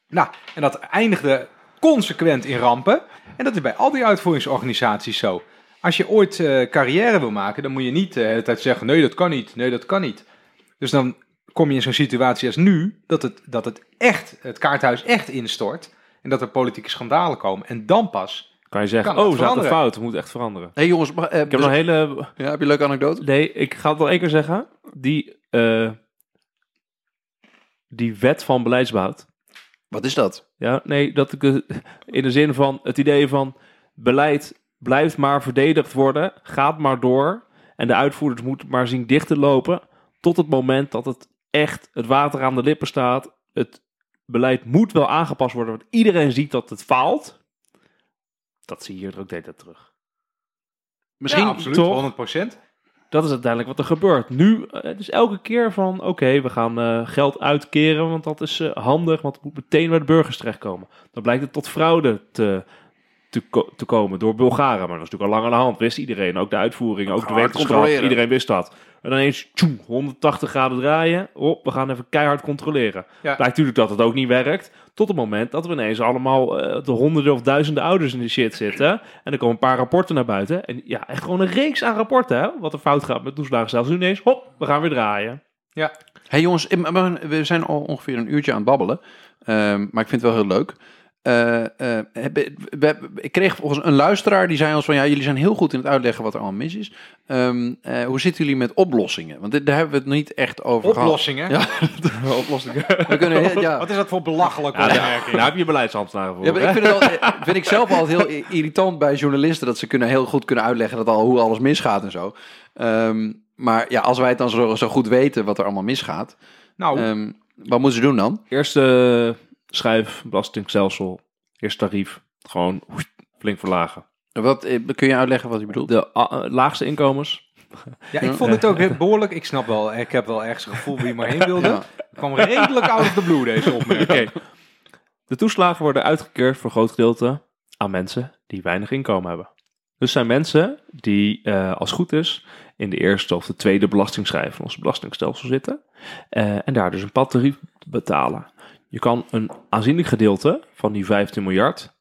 Nou, en dat eindigde consequent in rampen. En dat is bij al die uitvoeringsorganisaties zo. Als je ooit eh, carrière wil maken, dan moet je niet eh, de hele tijd zeggen, nee, dat kan niet, nee, dat kan niet. Dus dan kom je in zo'n situatie als nu, dat het, dat het echt, het kaarthuis echt instort. En dat er politieke schandalen komen. En dan pas. Kan je zeggen, Kan het oh, ze hadden veranderen? fout, we moeten echt veranderen. hey jongens, maar, eh, Ik heb nog een hele... ja, heb je een leuke anekdote? Nee, ik ga het wel één keer zeggen. Die, eh, die wet van beleidsbehoud. Wat is dat? Ja, nee, dat ik eh, in de zin van het idee van beleid blijft maar verdedigd worden, gaat maar door en de uitvoerders moeten maar zien dicht te lopen tot het moment dat het echt het water aan de lippen staat. Het beleid moet wel aangepast worden, want iedereen ziet dat het faalt. Dat zie je hier ook de hele tijd terug. Misschien ja, absoluut, toch? 100 procent. Dat is uiteindelijk wat er gebeurt. Nu, eh, het is elke keer van, oké, we gaan eh, geld uitkeren, want dat is eh, handig, want het moet meteen bij de burgers terechtkomen. Dan blijkt het tot fraude te, te, ko- te komen door Bulgaren, maar dat is natuurlijk al lang aan de hand, wist iedereen. Ook de uitvoering, ook de wetenschap, iedereen wist dat. En dan ineens, tjoem, 180 graden draaien, op, we gaan even keihard controleren. Ja. Blijkt natuurlijk dat het ook niet werkt, tot het moment dat we ineens allemaal eh, de honderden of duizenden ouders in de shit zitten. En er komen een paar rapporten naar buiten. En ja, echt gewoon een reeks aan rapporten, hè, wat er fout gaat met toeslagenstelsel. Nu ineens, hop, we gaan weer draaien. hey jongens, we zijn al ongeveer een uurtje aan het babbelen. Ehm, maar ik vind het wel heel leuk. Eh, eh, we- ik kreeg volgens een luisteraar die zei ons van ja, jullie zijn heel goed in het uitleggen wat er allemaal mis is. Ehm, eh, hoe zitten jullie met oplossingen? Want dit, daar hebben we het niet echt over Oplossingen. Ja. Oplossingen. gehad. We kunnen, ja. Wat is dat voor belachelijke Ja, daar, opmerking? daar heb je beleidsambtenaren voor. Ja, maar ik vind, het al, vind ik zelf altijd heel irritant bij journalisten dat ze kunnen heel goed kunnen uitleggen dat al hoe alles misgaat en zo. Ehm, maar ja, als wij het dan zo, zo goed weten wat er allemaal misgaat, nou, ehm, wat moeten ze doen dan? Eerste schijf, belastingstelsel, eerst tarief. Gewoon woest, flink verlagen. Wat, eh, kun je uitleggen wat je bedoelt? De eh, laagste inkomens. ja, ik vond het ook heel behoorlijk. Ik snap wel, ik heb wel ergens een gevoel wie maar heen wilde. Ja. Het kwam redelijk out of the blue, deze opmerking. Oké. De toeslagen worden uitgekeerd voor een groot gedeelte aan mensen die weinig inkomen hebben. Dus zijn mensen die, eh, als het goed is, in de eerste of de tweede belastingschijf van ons belastingstelsel zitten. eh, en daar dus een padtarief betalen. Je kan een aanzienlijk gedeelte van die 15 miljard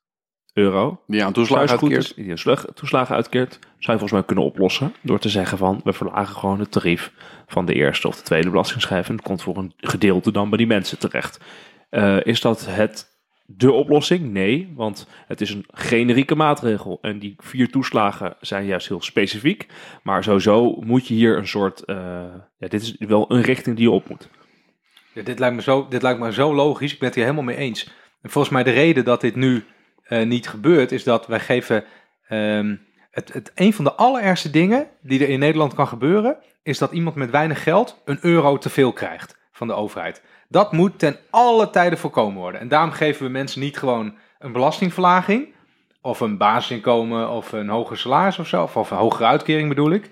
euro Die aan toeslagen uitkeert. die slag- toeslagen uitkeert, zou je volgens mij kunnen oplossen door te zeggen van we verlagen gewoon het tarief van de eerste of de tweede belastingschijf en het komt voor een gedeelte dan bij die mensen terecht. Eh, is dat het de oplossing? Nee, want het is een generieke maatregel en die vier toeslagen zijn juist heel specifiek. Maar sowieso moet je hier een soort, eh, ja, dit is wel een richting die je op moet. Ja, dit, lijkt me zo, dit lijkt me zo logisch. Ik ben het hier helemaal mee eens. En volgens mij de reden dat dit nu eh, niet gebeurt, is dat wij geven... ehm, het, het, een van de allerergste dingen die er in Nederland kan gebeuren, is dat iemand met weinig geld een euro te veel krijgt van de overheid. Dat moet ten alle tijden voorkomen worden. En daarom geven we mensen niet gewoon een belastingverlaging, of een basisinkomen, of een hoger salaris of zo, of, of een hogere uitkering bedoel ik.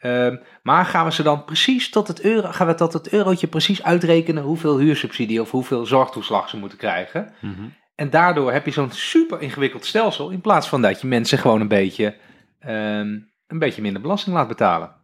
Ehm, maar gaan we ze dan precies tot het euro, gaan we tot het eurotje precies uitrekenen hoeveel huursubsidie of hoeveel zorgtoeslag ze moeten krijgen? En daardoor heb je zo'n super ingewikkeld stelsel, in plaats van dat je mensen gewoon een beetje, ehm, een beetje minder belasting laat betalen.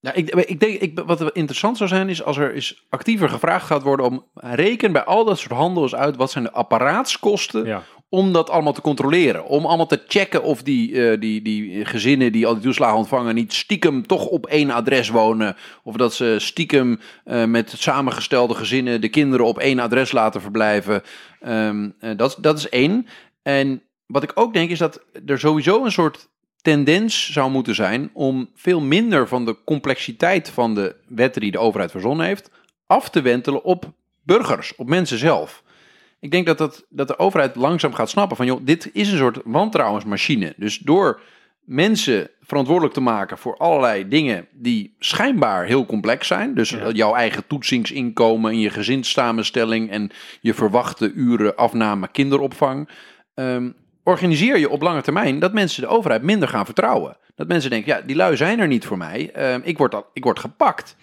Ja, ik, ik denk, ik, wat er interessant zou zijn, is als er is actiever gevraagd gaat worden om reken bij al dat soort handels uit wat zijn de apparaatskosten Ja. Om dat allemaal te controleren. Om allemaal te checken of die, eh, die, die gezinnen die al die toeslagen ontvangen niet stiekem toch op één adres wonen. Of dat ze stiekem eh, met samengestelde gezinnen de kinderen op één adres laten verblijven. Ehm, eh, dat, dat is één. En wat ik ook denk is dat er sowieso een soort tendens zou moeten zijn om veel minder van de complexiteit van de wetten die de overheid verzonnen heeft af te wentelen op burgers, op mensen zelf. Ik denk dat, dat, dat de overheid langzaam gaat snappen van, joh, dit is een soort wantrouwensmachine. Dus door mensen verantwoordelijk te maken voor allerlei dingen die schijnbaar heel complex zijn. Dus Ja. jouw eigen toetsingsinkomen en je gezinssamenstelling en je verwachte uren afname kinderopvang. Ehm, organiseer je op lange termijn dat mensen de overheid minder gaan vertrouwen. Dat mensen denken, ja, die lui zijn er niet voor mij. Ehm, ik, word al, ik word gepakt.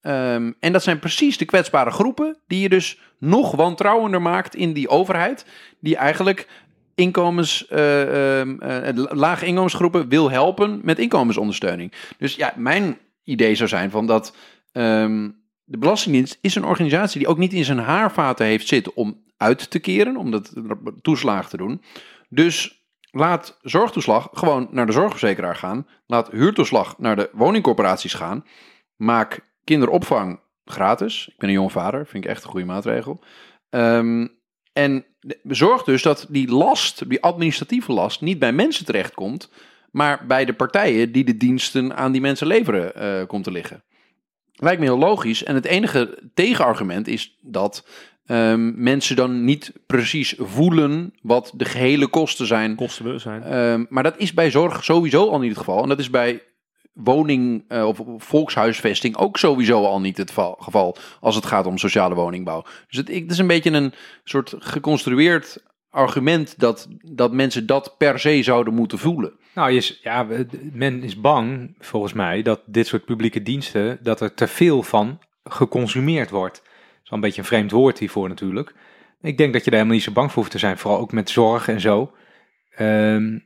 Ehm, en dat zijn precies de kwetsbare groepen die je dus nog wantrouwender maakt in die overheid. Die eigenlijk inkomens, eh, ehm, eh, lage inkomensgroepen wil helpen met inkomensondersteuning. Dus ja, mijn idee zou zijn van dat ehm, de Belastingdienst is een organisatie die ook niet in zijn haarvaten heeft zitten om uit te keren, om dat toeslagen te doen. Dus laat zorgtoeslag gewoon naar de zorgverzekeraar gaan. Laat huurtoeslag naar de woningcorporaties gaan. Maak kinderopvang gratis. Ik ben een jonge vader, vind ik echt een goede maatregel. Ehm, en de- zorg dus dat die last, die administratieve last, niet bij mensen terechtkomt, maar bij de partijen die de diensten aan die mensen leveren eh, komt te liggen. Lijkt me heel logisch. En het enige tegenargument is dat ehm, mensen dan niet precies voelen wat de gehele kosten zijn Kostenbewustzijn. Ehm, maar dat is bij zorg sowieso al niet het geval. En dat is bij woning- eh, of volkshuisvesting ook sowieso al niet het val- geval als het gaat om sociale woningbouw. Dus het, het is een beetje een soort geconstrueerd argument dat, dat mensen dat per se zouden moeten voelen. Nou, is, ja, men is bang, volgens mij, dat dit soort publieke diensten, dat er te veel van geconsumeerd wordt. Dat is wel een beetje een vreemd woord hiervoor natuurlijk. Ik denk dat je daar helemaal niet zo bang voor hoeft te zijn, vooral ook met zorg en zo. Ehm,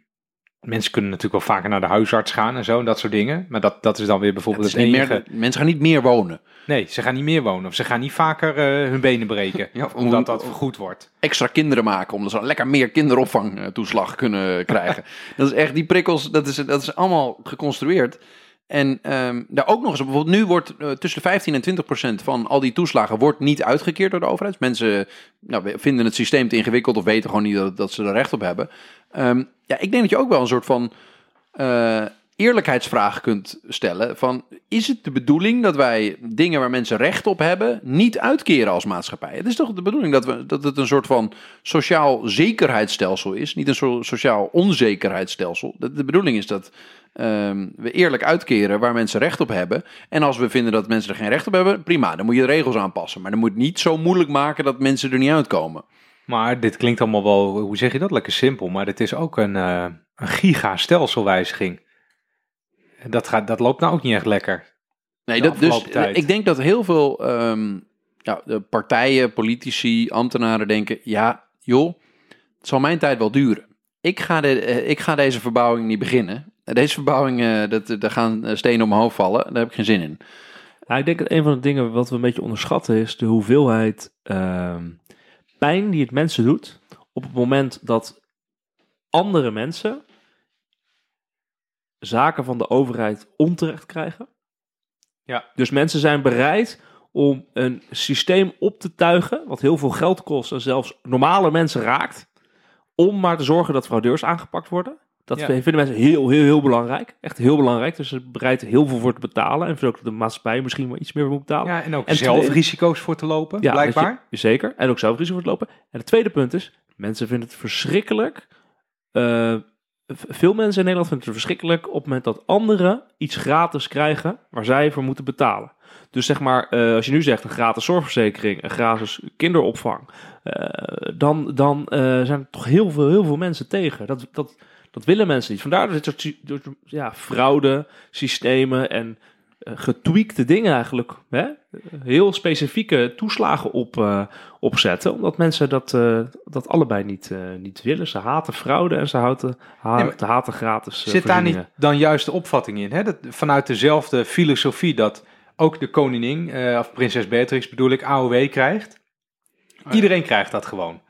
mensen kunnen natuurlijk wel vaker naar de huisarts gaan en zo, en dat soort dingen. Maar dat, dat is dan weer bijvoorbeeld Het enige... meer, mensen gaan niet meer wonen. Nee, ze gaan niet meer wonen of ze gaan niet vaker eh, hun benen breken, Ja, omdat dat vergoed wordt. Extra kinderen maken, omdat ze lekker meer kinderopvangtoeslag kunnen krijgen. dat is echt, die prikkels, dat is, dat is allemaal geconstrueerd. En ehm, daar ook nog eens, bijvoorbeeld nu wordt eh, tussen de 15 en 20 procent van al die toeslagen wordt niet uitgekeerd door de overheid. Dus mensen nou, vinden het systeem te ingewikkeld of weten gewoon niet dat, ze er recht op hebben. Ehm, ja, ik denk dat je ook wel een soort van eh, eerlijkheidsvraag kunt stellen. Van, is het de bedoeling dat wij dingen waar mensen recht op hebben niet uitkeren als maatschappij? Het is toch de bedoeling dat, we, dat het een soort van sociaal zekerheidsstelsel is, niet een soort sociaal onzekerheidsstelsel. De bedoeling is dat ehm, we eerlijk uitkeren waar mensen recht op hebben. En als we vinden dat mensen er geen recht op hebben, prima, dan moet je de regels aanpassen. Maar dan moet niet zo moeilijk maken dat mensen er niet uitkomen. Maar dit klinkt allemaal wel, hoe zeg je dat, lekker simpel. Maar dit is ook een, eh een giga-stelselwijziging. Dat, gaat, dat loopt nou ook niet echt lekker. Nee, dat, dus tijd. ik denk dat heel veel ehm, ja, de partijen, politici, ambtenaren denken: ja, joh, het zal mijn tijd wel duren. Ik ga, de, eh, ik ga deze verbouwing niet beginnen. Deze verbouwing, eh, dat, daar gaan eh, stenen op mijn hoofd vallen. Daar heb ik geen zin in. Ja, ik denk dat een van de dingen wat we een beetje onderschatten is de hoeveelheid ehm, pijn die het mensen doet op het moment dat andere mensen zaken van de overheid onterecht krijgen. Ja. Dus mensen zijn bereid om een systeem op te tuigen wat heel veel geld kost en zelfs normale mensen raakt, om maar te zorgen dat fraudeurs aangepakt worden. Dat Ja. vinden mensen heel, heel, heel belangrijk. Echt heel belangrijk. Dus ze bereid heel veel voor te betalen. En vinden ook dat de maatschappij misschien wel iets meer moet betalen. Ja, en ook En zelf tweede- risico's voor te lopen, Ja, blijkbaar. je- zeker. En ook zelf risico voor te lopen. En het tweede punt is, mensen vinden het verschrikkelijk. eh, veel mensen in Nederland vinden het verschrikkelijk op het moment dat anderen iets gratis krijgen waar zij voor moeten betalen. Dus zeg maar, eh, als je nu zegt een gratis zorgverzekering, een gratis kinderopvang, eh, dan, dan zijn er toch heel veel, heel veel mensen tegen. Dat, dat, dat willen mensen niet. Vandaar dat dit soort door- ja, fraude, systemen en eh, getweakte dingen eigenlijk, hè? heel specifieke toeslagen op, eh, opzetten, omdat mensen dat, eh, dat allebei niet, eh, niet willen. Ze haten fraude en ze haten, ha Nee, maar te haten gratis eh, Zit daar niet dan juist de opvatting in? Hè? Dat, vanuit dezelfde filosofie dat ook de koningin, eh, of prinses Beatrix bedoel ik, AOW krijgt. ja. Iedereen krijgt dat gewoon.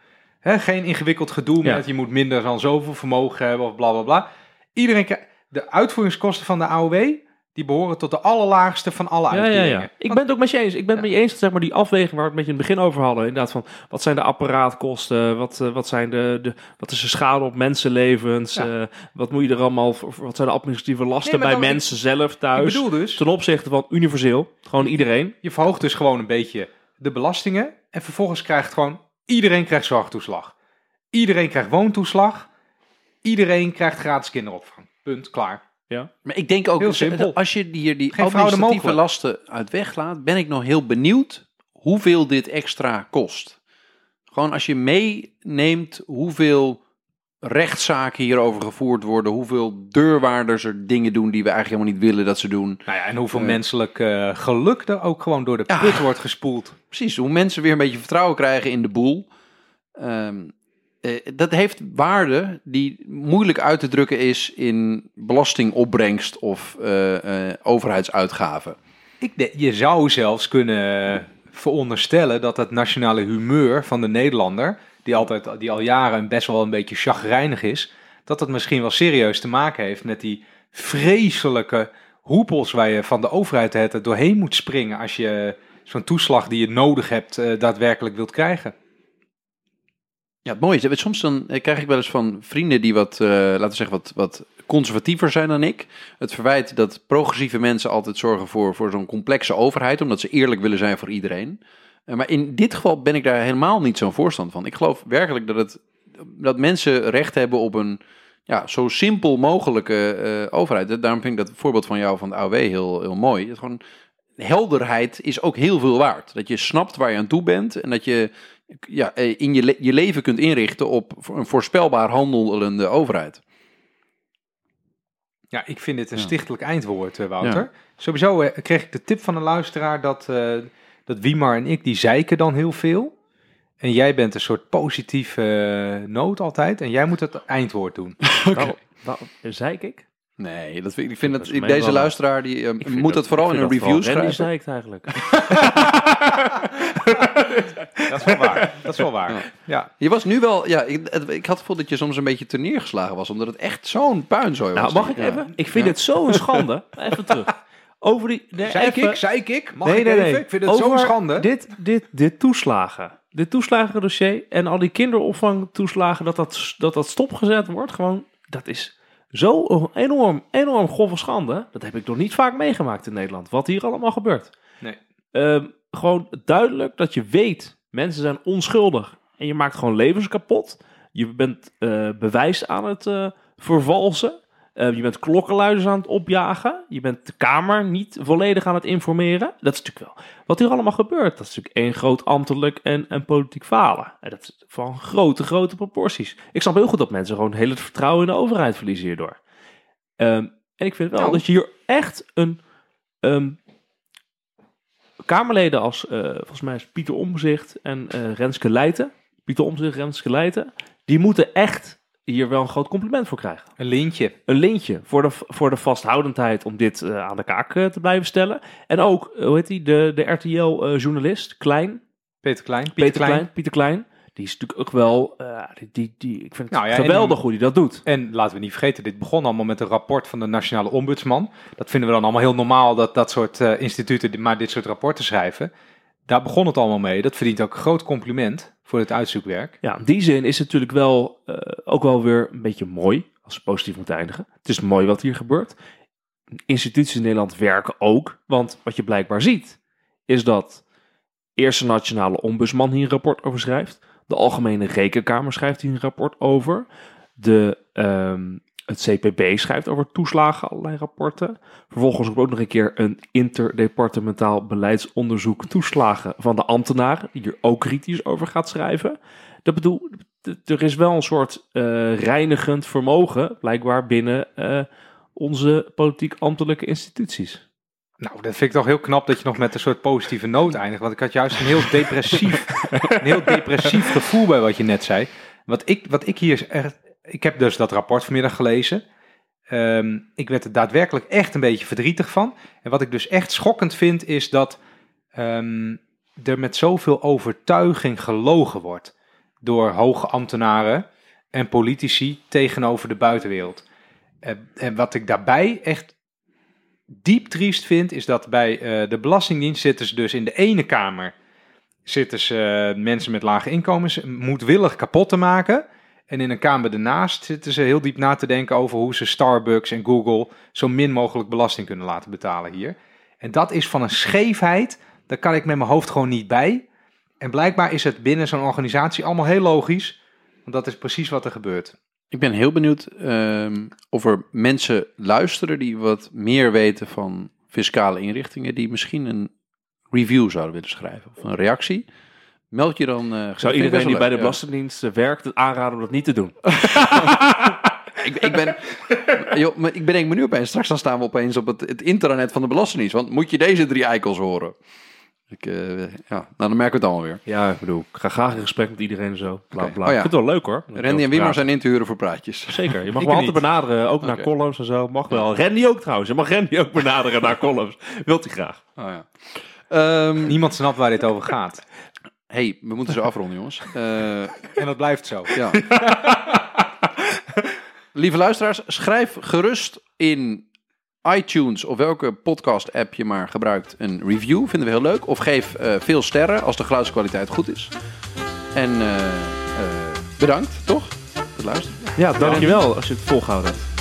Geen ingewikkeld gedoe Ja. met je moet minder dan zoveel vermogen hebben of bla bla bla. Iedereen. De uitvoeringskosten van de AOW, die behoren tot de allerlaagste van alle Ja, ja, uitkeringen. ja. Ik ben het ook met je eens. Ik ben het met je eens dat zeg maar, die afweging waar we het met je in het begin over hadden. Inderdaad, van wat zijn de apparaatkosten? Wat, eh, wat, zijn de, de, wat is de schade op mensenlevens? Ja. eh, wat moet je er allemaal voor? Wat zijn de administratieve lasten Nee, bij mensen zelf Ik thuis? bedoel dus, Ten opzichte van universeel. Gewoon iedereen. je verhoogt dus gewoon een beetje de belastingen en vervolgens krijgt gewoon iedereen krijgt zorgtoeslag. Iedereen krijgt woontoeslag. Iedereen krijgt gratis kinderopvang. Punt, klaar. Maar ik denk ook, Heel simpel. als je hier die Geen administratieve lasten uit weglaat, ben ik nog heel benieuwd hoeveel dit extra kost. Gewoon als je meeneemt hoeveel rechtszaken hierover gevoerd worden, hoeveel deurwaarders er dingen doen die we eigenlijk helemaal niet willen dat ze doen. Nou ja, en hoeveel Eh. menselijk eh, geluk er ook gewoon door de Ja. put wordt gespoeld. Precies, hoe mensen weer een beetje vertrouwen krijgen in de boel. Ehm, eh, dat heeft waarde die moeilijk uit te drukken is in belastingopbrengst of overheidsuitgaven. Ik de- je zou zelfs kunnen veronderstellen dat het nationale humeur van de Nederlander, die, altijd, die al jaren best wel een beetje chagrijnig is, dat dat misschien wel serieus te maken heeft met die vreselijke hoepels waar je van de overheid het doorheen moet springen als je zo'n toeslag die je nodig hebt eh, daadwerkelijk wilt krijgen. Ja, het mooie is, soms dan eh, krijg ik wel eens van vrienden die wat, eh, laten zeggen, wat, wat conservatiever zijn dan ik. Het verwijt dat progressieve mensen altijd zorgen voor, voor zo'n complexe overheid, omdat ze eerlijk willen zijn voor iedereen. Eh, maar in dit geval ben ik daar helemaal niet zo'n voorstand van. Ik geloof werkelijk dat, het, dat mensen recht hebben op een ja, zo simpel mogelijke eh, overheid. Daarom vind ik dat voorbeeld van jou van de AOW heel, heel mooi. Het gewoon, helderheid is ook heel veel waard. Dat je snapt waar je aan toe bent en dat je ja, eh, in je, le- je leven kunt inrichten op een voorspelbaar handelende overheid. Ja, ik vind dit een stichtelijk eindwoord, Wouter. Sowieso eh, kreeg ik de tip van een luisteraar dat, dat Wiemar en ik, die zeiken dan heel veel. En jij bent een soort positieve eh, noot altijd. En jij moet het eindwoord doen. Waarom, waarom, zei ik? Nee, dat vind, ik vind Dat deze wel- luisteraar die, eh, Ik vind moet dat, vooral ik in een review schrijven. zeikt eigenlijk. Dat is wel waar. Dat is wel waar. Ja. Ja. Je was nu wel, ja, ik, het- ik had het gevoel dat je soms een beetje terneergeslagen was, omdat het echt zo'n puinzooi was. Nou, mag ik Ja. even? Ik vind Ja. het zo'n schande. Even terug. Over die... Nee, even- ik, zeik ik. Mag Nee, ik nee, even? nee. Ik vind het zo'n Over schande. Dit, dit, dit toeslagen. Dit toeslagendossier en al die kinderopvangtoeslagen, dat dat, dat dat stopgezet wordt, gewoon, dat is zo enorm, enorm grove schande. Dat heb ik nog niet vaak meegemaakt in Nederland, wat hier allemaal gebeurt. Nee. Ehm, gewoon duidelijk dat je weet, mensen zijn onschuldig en je maakt gewoon levens kapot. Je bent eh, bewijs aan het eh, vervalsen. Eh, je bent klokkenluiders aan het opjagen. Je bent de Kamer niet volledig aan het informeren. Dat is natuurlijk wel wat hier allemaal gebeurt. Dat is natuurlijk één groot ambtelijk en, en politiek falen. En dat is van grote, grote proporties. Ik snap heel goed dat mensen gewoon heel het vertrouwen in de overheid verliezen hierdoor. Ehm, en ik vind wel Nou. dat je hier echt een... ehm, Kamerleden als, eh, volgens mij is Pieter Omzicht en eh, Renske Leijten. Pieter Omzicht, Renske Leijten. Die moeten echt hier wel een groot compliment voor krijgen Een lintje. een lintje voor de, voor de vasthoudendheid om dit eh, aan de kaak eh, te blijven stellen. En ook, eh, hoe heet die, de, de RTL-journalist, Klein, Peter Klein. Peter Klein. Klein. Pieter Klein. Die is natuurlijk ook wel, die, die, die, ik vind het Nou ja, geweldig die- hoe hij dat doet. En laten we niet vergeten, dit begon allemaal met een rapport van de Nationale Ombudsman. Dat vinden we dan allemaal heel normaal dat dat soort instituten maar dit soort rapporten schrijven. Daar begon het allemaal mee. Dat verdient ook een groot compliment voor het uitzoekwerk. Ja, in die zin is het natuurlijk wel eh, ook wel weer een beetje mooi, als we positief moeten eindigen. Het is mooi wat hier gebeurt. Instituties in Nederland werken ook, want wat je blijkbaar ziet, is dat eerst de Nationale Ombudsman hier een rapport over schrijft. De Algemene Rekenkamer schrijft hier een rapport over. De, ehm, het CPB schrijft over toeslagen, allerlei rapporten. Vervolgens ook nog een keer een interdepartementaal beleidsonderzoek toeslagen van de ambtenaren, die hier ook kritisch over gaat schrijven. Dat bedoel, er is wel een soort eh, reinigend vermogen, blijkbaar binnen eh, onze politiek-ambtelijke instituties. Nou, dat vind ik toch heel knap dat je nog met een soort positieve noot eindigt. Want ik had juist een heel depressief, een heel depressief gevoel bij wat je net zei. Wat ik, wat ik hier echt... Ik heb dus dat rapport vanmiddag gelezen. Ehm, ik werd er daadwerkelijk echt een beetje verdrietig van. En wat ik dus echt schokkend vind, is dat ehm, er met zoveel overtuiging gelogen wordt. Door hoge ambtenaren en politici tegenover de buitenwereld. En, en wat ik daarbij echt diep triest vind, is dat bij eh, de Belastingdienst zitten ze dus in de ene kamer. Zitten ze eh, mensen met lage inkomens moedwillig kapot te maken. En in een kamer ernaast zitten ze heel diep na te denken over hoe ze Starbucks en Google zo min mogelijk belasting kunnen laten betalen hier. En dat is van een scheefheid, daar kan ik met mijn hoofd gewoon niet bij. En blijkbaar is het binnen zo'n organisatie allemaal heel logisch, want dat is precies wat er gebeurt. Ik ben heel benieuwd ehm, of er mensen luisteren die wat meer weten van fiscale inrichtingen, die misschien een review zouden willen schrijven of een reactie. Meld je dan. eh, zou iedereen die bij de Belastingdienst eh, werkt het aanraden om dat niet te doen. ik, ik ben, joh, maar ik bedenk me nu opeens, straks dan staan we opeens op het, het intranet van de Belastingdienst. Want moet je deze drie eikels horen? Ik, eh, ja, nou dan merken we het allemaal weer. Ja, ik bedoel, ik ga graag in gesprek met iedereen en zo. Bla, bla. Oh ja. Ik vind het wel leuk hoor. Randy en Wimmer zijn in te huren voor praatjes. Zeker, je mag me niet. altijd benaderen, ook naar columns en zo. Mag wel. Randy ook trouwens. Je mag Randy ook benaderen naar columns. Wilt hij graag. Oh, ja. Ehm, Niemand snapt waar dit over gaat. hey, we moeten zo afronden, jongens. Eh, En dat blijft zo. Ja. Lieve luisteraars, schrijf gerust in iTunes of welke podcast app je maar gebruikt een review. Vinden we heel leuk. Of geef eh, veel sterren als de geluidskwaliteit goed is. En eh, eh, bedankt, toch? Voor het luisteren. Ja, dankjewel als je het volgehouden hebt.